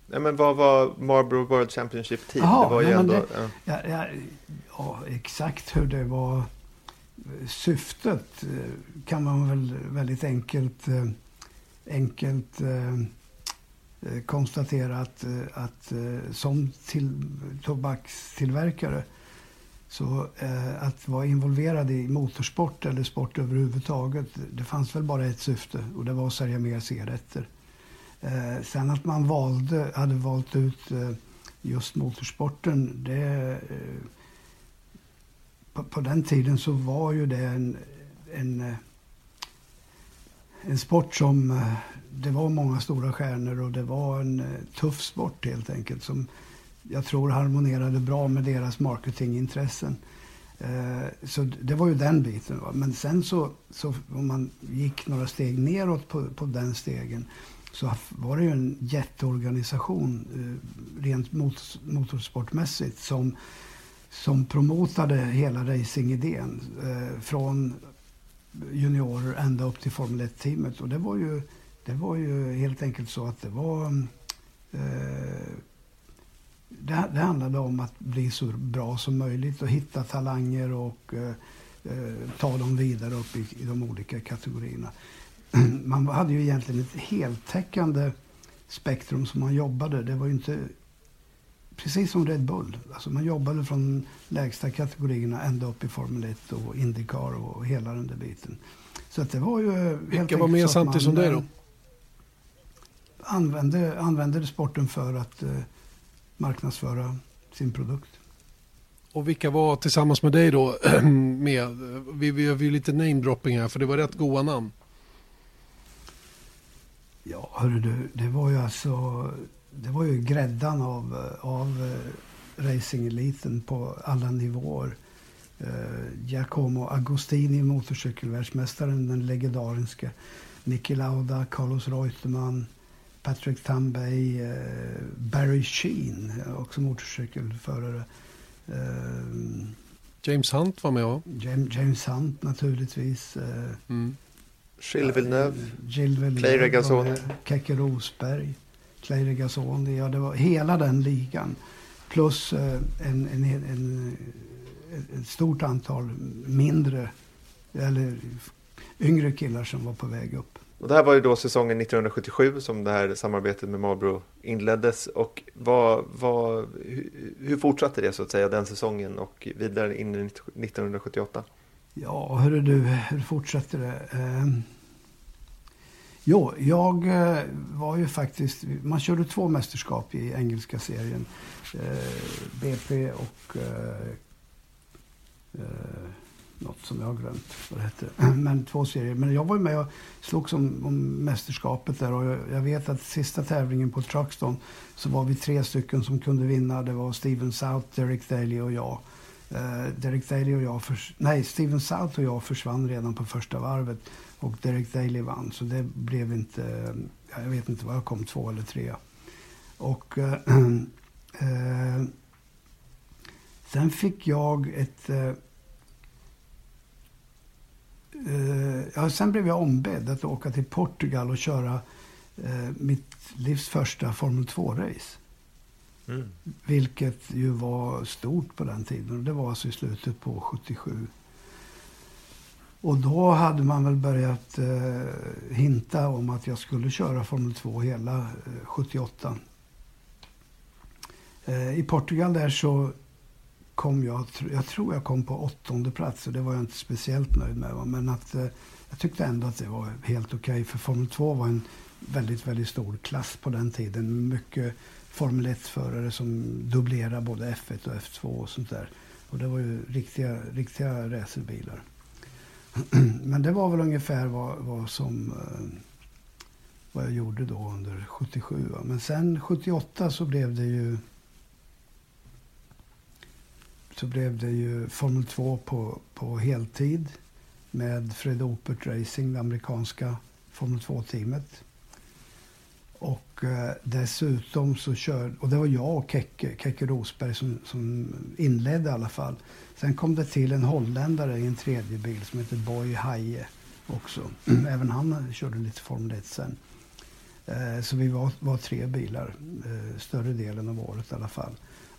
Ja, men vad var Marlboro World Championship Team? Aha, det var ju ändå, det, ja. Ja, ja, ja, exakt hur det var eh, syftet eh, kan man väl väldigt enkelt, eh, enkelt konstatera att, att som till, tobakstillverkare Så eh, att vara involverad i motorsport eller sport överhuvudtaget, det fanns väl bara ett syfte och det var att sälja mer cigaretter. Eh, sen att man valde, hade valt ut eh, just motorsporten, det, på, på, den tiden så var ju det en, en, eh, en sport som, eh, det var många stora stjärnor och det var en eh, tuff sport helt enkelt som jag tror harmonerade bra med deras marketingintressen. Så det var ju den biten. Men sen så, så om man gick några steg neråt på, på den stegen så var det ju en jätteorganisation rent motorsportmässigt som, som promotade hela racingidén eh, från juniorer ända upp till Formel 1-teamet. Och det var, ju, det var ju helt enkelt så att det var... Eh, det, det handlade om att bli så bra som möjligt och hitta talanger och eh, eh ta dem vidare upp i, i de olika kategorierna. (clears throat) man hade ju egentligen ett heltäckande spektrum som man jobbade. Det var ju inte precis som Red Bull. Alltså man jobbade från lägsta kategorierna ända upp i Formel 1 och Indycar och hela den där biten. Så att det var ju Vilka var med samtidigt som dig då? Använde, använde sporten för att eh, marknadsföra sin produkt. Och vilka var tillsammans med dig då (clears throat) med? Vi, vi gör ju lite namedropping här för det var rätt goa namn. Ja, hörru du, det var ju alltså... Det var ju gräddan av, av eh, racingeliten på alla nivåer. Eh, Giacomo Agostini, motorcykelvärldsmästaren, den legendariska. Niki Lauda, Carlos Reutemann, Patrick Tambay, eh, Barry Sheen, också motorcykelförare. Eh, James Hunt var med va? James, James Hunt naturligtvis. Eh, mm. Gilles Villeneuve, Gilles Clay Regazzoni. Keke Rosberg, Clay Regazzoni. Ja, det var hela den ligan. Plus eh, en, en, en, ett stort antal mindre, eller yngre killar som var på väg upp. Och det här var ju då säsongen 1977 som det här samarbetet med Marlboro inleddes. Och vad, vad, hur fortsatte det så att säga den säsongen och vidare in i 1978? Ja, hörru du, hur fortsätter det? Eh, jo, jag eh, var ju faktiskt... Man körde två mästerskap i engelska serien. Eh, BP och... Eh, något som jag har glömt vad det hette. (clears throat) Men två serier. Men jag var med och slogs om, om mästerskapet där. Och jag, jag, vet att sista tävlingen på Truxton så var vi tre stycken som kunde vinna. Det var Steven South, Derek Daly och jag. Derek Daly och jag, nej Steven South och jag försvann redan på första varvet och Derek Daly vann. Så det blev inte, jag vet inte vad jag kom, två eller tre. Och uh, uh, (clears throat) sen fick jag ett ja, sen blev jag ombedd att åka till Portugal och köra mitt livs första Formel 2-race. Mm. Vilket ju var stort på den tiden. Det var alltså i slutet på 77. Och då hade man väl börjat eh, hinta om att jag skulle köra Formel 2 hela eh, 78. Eh, I Portugal där så kom jag, jag tror jag kom på åttonde plats och det var jag inte speciellt nöjd med. Men att, eh, jag tyckte ändå att det var helt okej okay, för Formel 2 var en väldigt, väldigt stor klass på den tiden. Mycket Formel 1-förare som dubblerade både F1 och F2 och sånt där. Och det var ju riktiga, riktiga racerbilar. (clears throat) Men det var väl ungefär vad, vad som eh, vad jag gjorde då under 77. Va? Men sen 78 så blev det ju så blev det ju Formel 2 på, på heltid med Fred Opert Racing, det amerikanska Formel 2-teamet. Och eh, dessutom så körde, och det var jag och Keke, Keke Rosberg som, som inledde i alla fall. Sen kom det till en holländare i en tredje bil som heter Boy Haie också. Mm. (clears throat) Även han körde lite Formel 1 sen. Eh, så vi var, var tre bilar eh, större delen av året i alla fall.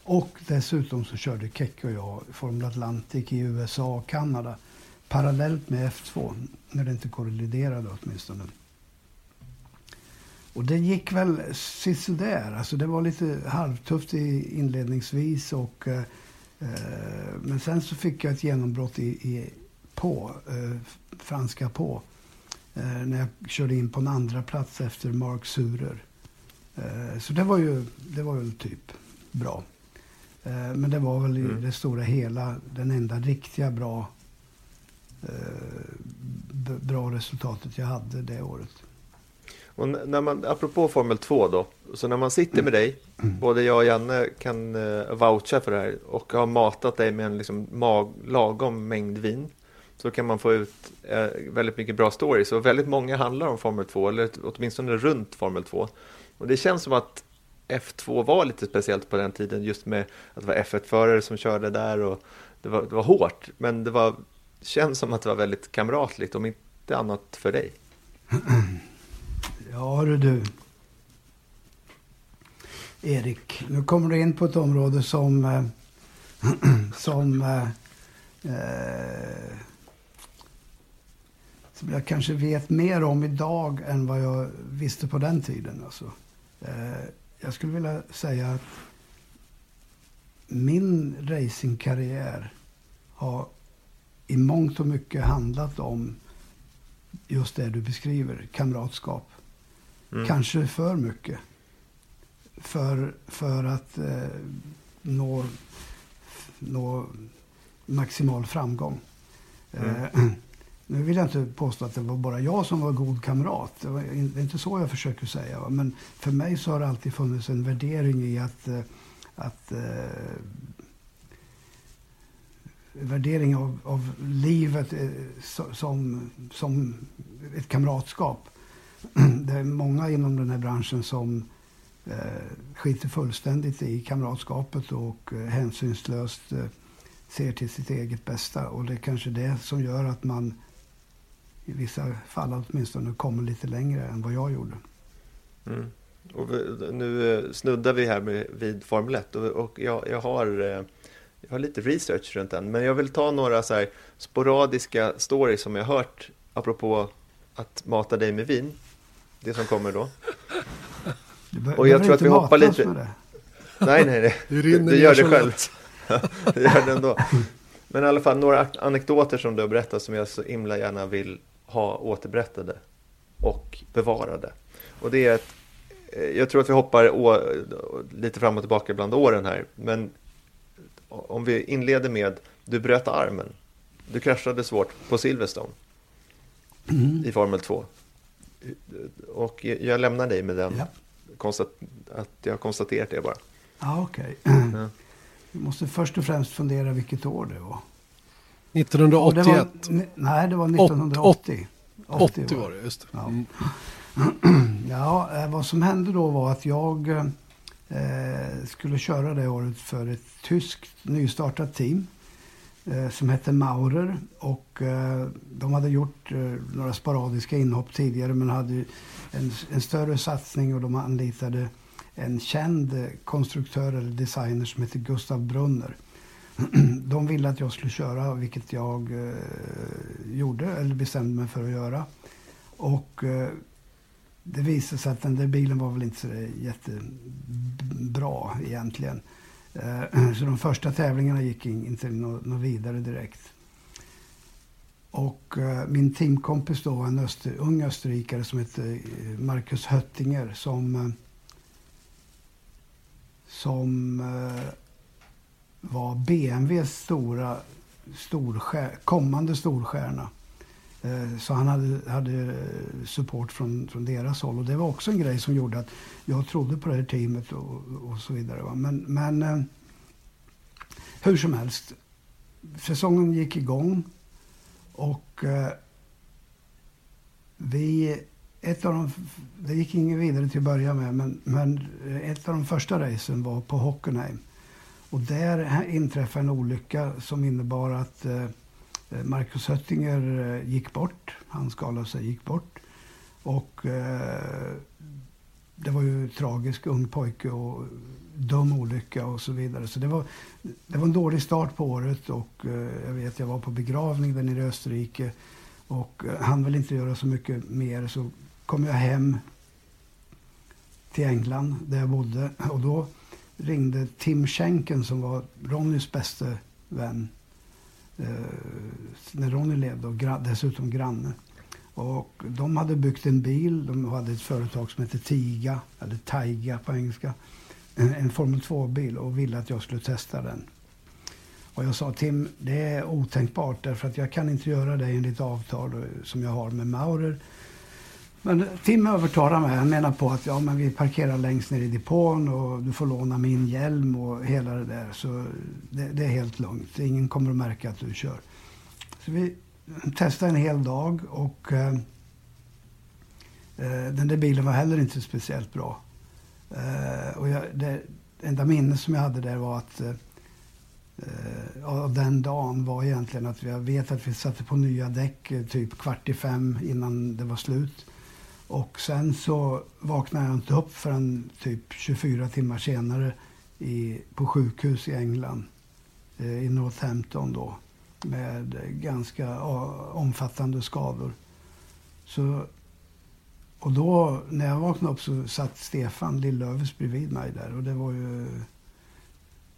Och dessutom så körde Keke och jag Formel Atlantic i USA och Kanada parallellt med F2, när det inte kolliderade åtminstone. Och det gick väl sisådär. Alltså det var lite halvtufft i inledningsvis och eh, Eh, men sen så fick jag ett genombrott i, i på, eh, franska på. Eh, när jag körde in på en andra plats efter Mark Surer. Eh, så det var ju, det var ju typ bra. Eh, men det var väl i Mm. det stora hela den enda riktiga bra, bra resultatet jag hade det året. Och när man, apropå Formel 2 då, så när man sitter med dig, både jag och Janne kan uh, voucha för det här och har matat dig med en liksom mag, lagom mängd vin, så kan man få ut eh, väldigt mycket bra stories. Och väldigt många handlar om Formel 2, eller åtminstone runt Formel 2. Och det känns som att F2 var lite speciellt på den tiden, just med att det var F1-förare som körde där och det var, det var hårt, men det var, känns som att det var väldigt kamratligt, om inte annat för dig. Ja hörru du. Erik, nu kommer du in på ett område som, eh, (clears throat) som, eh, eh, som jag kanske vet mer om idag än vad jag visste på den tiden. Alltså. Eh, jag skulle vilja säga att min racingkarriär har i mångt och mycket handlat om just det du beskriver, kamratskap. Mm. Kanske för mycket. För, för att eh, nå, nå maximal framgång. Eh, (clears throat) nu vill jag inte påstå att det var bara jag som var god kamrat. Det, var, in- det är inte så jag försöker säga. va. Men för mig så har det alltid funnits en värdering i att, eh, att eh, värdering av, av livet eh, so- som, som ett kamratskap. (clears throat) Det är många inom den här branschen som eh, skiter fullständigt i kamratskapet och eh, hänsynslöst eh, ser till sitt eget bästa. Och det är kanske det som gör att man i vissa fall åtminstone kommer lite längre än vad jag gjorde. Mm. Och vi, nu eh, snuddar vi här med, vid Formel 1 och, och jag, jag, har, eh, jag har lite research runt den. Men jag vill ta några så här sporadiska stories som jag hört apropå att mata dig med vin. Det som kommer då. Du Och jag tror att vi hoppar lite-. Nej, nej, nej. (laughs) Du ner gör det själv. det (laughs) gör det ändå. Men i alla fall några anekdoter som du har berättat som jag så himla gärna vill ha återberättade och bevarade. Och det är att eh, jag tror att vi hoppar å, lite fram och tillbaka bland åren här. Men om vi inleder med, du bröt armen. Du kraschade svårt på Silverstone i Formel 2. Och jag lämnar dig med den. Ja. Konstat, att jag har konstaterat det bara. Ja, okej. Ja. Vi måste först och främst fundera vilket år det var. Och 1981. Det var, ne- nej, det var 1980. 80 var det, just det. Ja. Mm. (clears throat) Ja, eh, vad som hände då var att jag eh, skulle köra det året för ett tyskt nystartat team Eh, som hette Maurer. Och eh, de hade gjort eh, några sporadiska inhopp tidigare men hade en, en större satsning och de anlitade en känd konstruktör eller designer som hette Gustav Brunner. (clears throat) De ville att jag skulle köra, vilket jag gjorde, eller bestämde mig för att göra. Och det visade sig att den där bilen var väl inte så jättebra egentligen. Eh, (clears throat) så de första tävlingarna gick inte något vidare direkt. Och eh, min teamkompis då var en öster, ung österrikare som hette eh, Marcus Höttinger som, som var BMWs stora, storstjär, kommande storstjärna. Eh, så han hade, hade eh, support från, från deras håll. Och det var också en grej som gjorde att jag trodde på det här teamet och, och så vidare. Va? Men, men eh, hur som helst, säsongen gick igång och vi, ett av de, det gick ingen vidare till att börja med, men, men ett av de första racen var på Hockenheim. Och där inträffade en olycka som innebar att eh, Eh, Marcus Höttinger eh, gick bort. Han skalade sig gick bort. Och eh, det var ju tragisk ung pojke och dum olycka och så vidare. Så det var, det var en dålig start på året och eh, jag vet jag var på begravning där nere i Österrike och eh, han ville inte göra så mycket mer så kom jag hem till England där jag bodde och då ringde Tim Schenken som var Ronnys bästa vän eh, när Ronny levde och gra dessutom granne. Och de hade byggt en bil. De hade ett företag som hette Tiga, eller Taiga på engelska. En, en Formel 2-bil och ville att jag skulle testa den. Och jag sa Tim, det är otänkbart därför att jag kan inte göra det enligt avtal eh, som jag har med Maurer. Men eh, Tim övertalade mig. Han menar på att ja, men vi parkerar längst ner i depån och du får låna min hjälm och hela det där. Så det, det är helt lugnt. Ingen kommer att märka att du kör. Så vi testade en hel dag och eh, eh, den där bilen var heller inte speciellt bra. Eh, och jag, det enda minne som jag hade där var att eh, eh av den dagen var egentligen att jag vet att vi satte på nya däck eh, typ kvart i fem innan det var slut. Och sen så vaknade jag inte upp förrän typ 24 timmar senare i, på sjukhus i England, eh, i Northampton då, med ganska omfattande skador. Så, och då, när jag vaknade upp så satt Stefan Lillövers bredvid mig där och det var ju,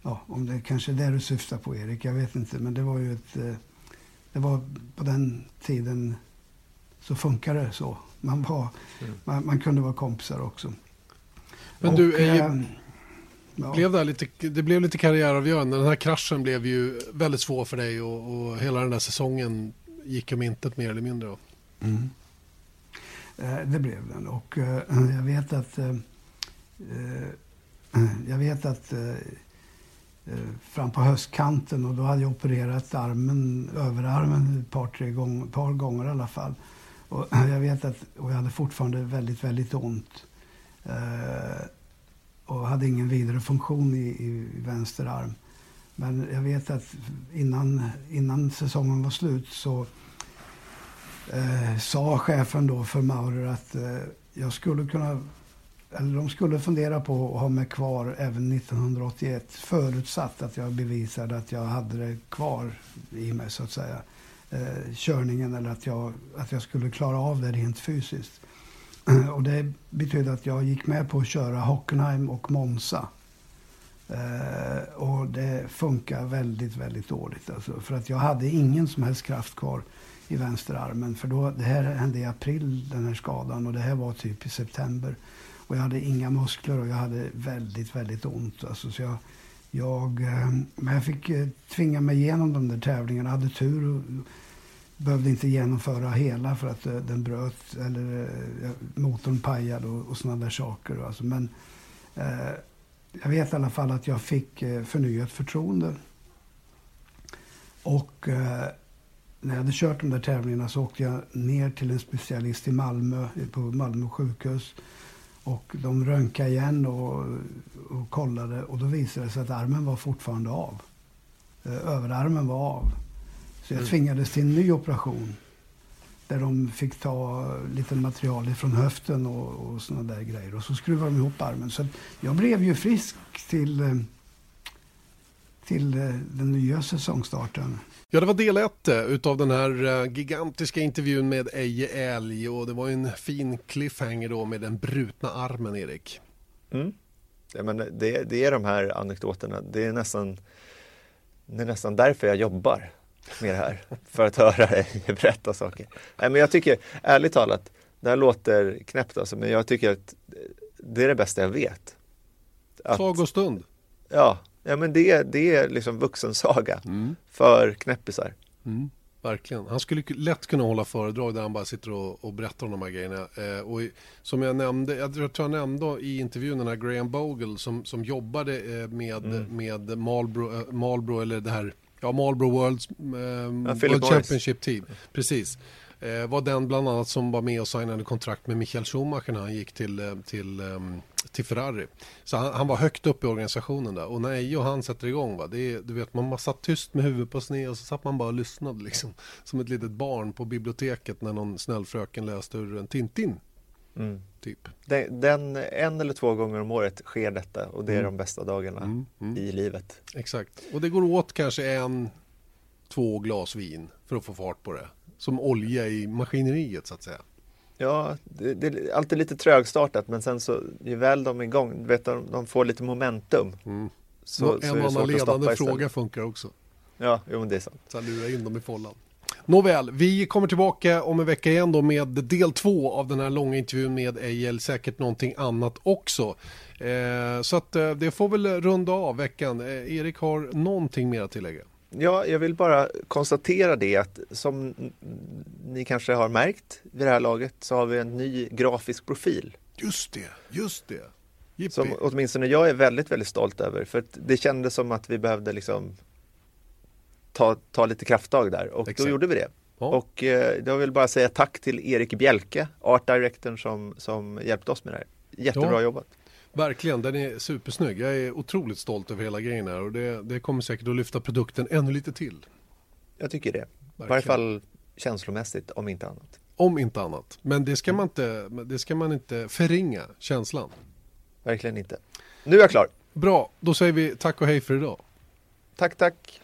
ja, om det kanske är det du syftar på Erik, jag vet inte, men det var ju ett, eh, det var på den tiden så funkar det så. Man, var, mm. man, man, kunde vara kompisar också. Men och, du, är, äh, ja. blev det, lite, det blev lite karriäravgörande. Den här kraschen blev ju väldigt svår för dig och, och hela den där säsongen gick om intet mer eller mindre. Mm. Eh, det blev den och eh, jag vet att eh, eh jag vet att eh, eh, fram på höstkanten och då hade jag opererat armen, överarmen ett par, tre gånger, par gånger i alla fall. Och jag vet att och jag hade fortfarande väldigt, väldigt ont. Och hade ingen vidare funktion i, i, vänster arm. Men jag vet att innan, innan säsongen var slut så eh, sa chefen då för Maurer att eh, jag skulle kunna eller de skulle fundera på att ha mig kvar även 1981 förutsatt att jag bevisade att jag hade det kvar i mig så att säga eh, körningen eller att jag, att jag skulle klara av det rent fysiskt och det betydde att jag gick med på att köra Hockenheim och Monza. Eh, och det funkar väldigt, väldigt dåligt. Alltså, för att jag hade ingen som helst kraft kvar i vänsterarmen. För då, det här hände i april, den här skadan, och det här var typ i september. Och jag hade inga muskler och jag hade väldigt, väldigt ont. Alltså, så jag, jag, eh, men jag fick eh, tvinga mig igenom de där tävlingarna. Jag hade tur och behövde inte genomföra hela för att eh, den bröt eller eh, motorn pajade och, och sådana där saker. Alltså, men eh, jag vet i alla fall att jag fick eh, förnyat förtroende. Och eh, när jag hade kört de där tävlingarna så åkte jag ner till en specialist i Malmö, eh, på Malmö sjukhus. Och de röntgade igen och, och kollade och då visade det sig att armen var fortfarande av. Överarmen var av. Så jag tvingades till en ny operation. Där de fick ta lite material från höften och, och sådana där grejer. Och så skruvade de ihop armen. Så jag blev ju frisk till, eh, till eh, den nya säsongstarten. Ja, det var del ett eh, utav den här gigantiska intervjun med Eje Älg och det var en fin cliffhanger då med den brutna armen, Erik. Mm. Ja, men det, det är de här anekdoterna. Det är nästan, det är nästan därför jag jobbar med det här. För att höra dig berätta saker. Nej, men jag tycker, ärligt talat, det här låter knäppt alltså, men jag tycker att det är det bästa jag vet. Att, Sagostund. Ja, ja men det, det är liksom vuxensaga mm. för knäppisar. Mm. Verkligen. Han skulle lätt kunna hålla föredrag där han bara sitter och, och berättar om de här grejerna. Eh, och som jag nämnde, jag tror jag nämnde i intervjun den här Graham Bogle som, som jobbade eh, med, mm. med Marlboro, eh, Marlboro, eller det här Ja, Marlboro Worlds, eh, ja, World Championship Team. Precis. Eh, var den bland annat som var med och signade kontrakt med Michael Schumacher när han gick till, eh, till, um, till Ferrari. Så han, han, var högt upp i organisationen där. Och när Eje och han sätter igång, va, det är, du vet, man satt tyst med huvudet på sned och så satt man bara och lyssnade liksom. Som ett litet barn på biblioteket när någon snäll fröken läste ur en Tintin. Mm. Typ. Den, den, en eller två gånger om året sker detta och det är mm. de bästa dagarna mm. Mm. i livet. Exakt. Och det går åt kanske en, två glas vin för att få fart på det. Som olja i maskineriet så att säga. Ja, det, det är alltid lite trögstartat men sen så ju väl de är igång, vet de, de får lite momentum. Mm. Så, en så det annan ledande fråga funkar också. Ja, jo men det är sant. Så lura in dem i follan. Nåväl, vi kommer tillbaka om en vecka igen då med del två av den här långa intervjun med Ejel, säkert någonting annat också. Eh, så att eh, det får väl runda av veckan. Eh, Erik har någonting mer att tillägga. Ja, jag vill bara konstatera det att som ni kanske har märkt vid det här laget så har vi en ny grafisk profil. Just det, just det. Jippi. Som åtminstone jag är väldigt, väldigt stolt över. För det kändes som att vi behövde liksom ta, ta lite krafttag där och Exakt. då gjorde vi det. Ja. Och eh, jag vill bara säga tack till Erik Bjelke, Art Directorn som, som hjälpte oss med det här. Jättebra Ja. jobbat. Verkligen, den är supersnygg. Jag är otroligt stolt över hela grejen här och det, det kommer säkert att lyfta produkten ännu lite till. Jag tycker det. I varje fall känslomässigt om inte annat. Om inte annat. Men det ska man inte, det ska man inte förringa känslan. Verkligen inte. Nu är jag klar. Bra, då säger vi tack och hej för idag. Tack, tack.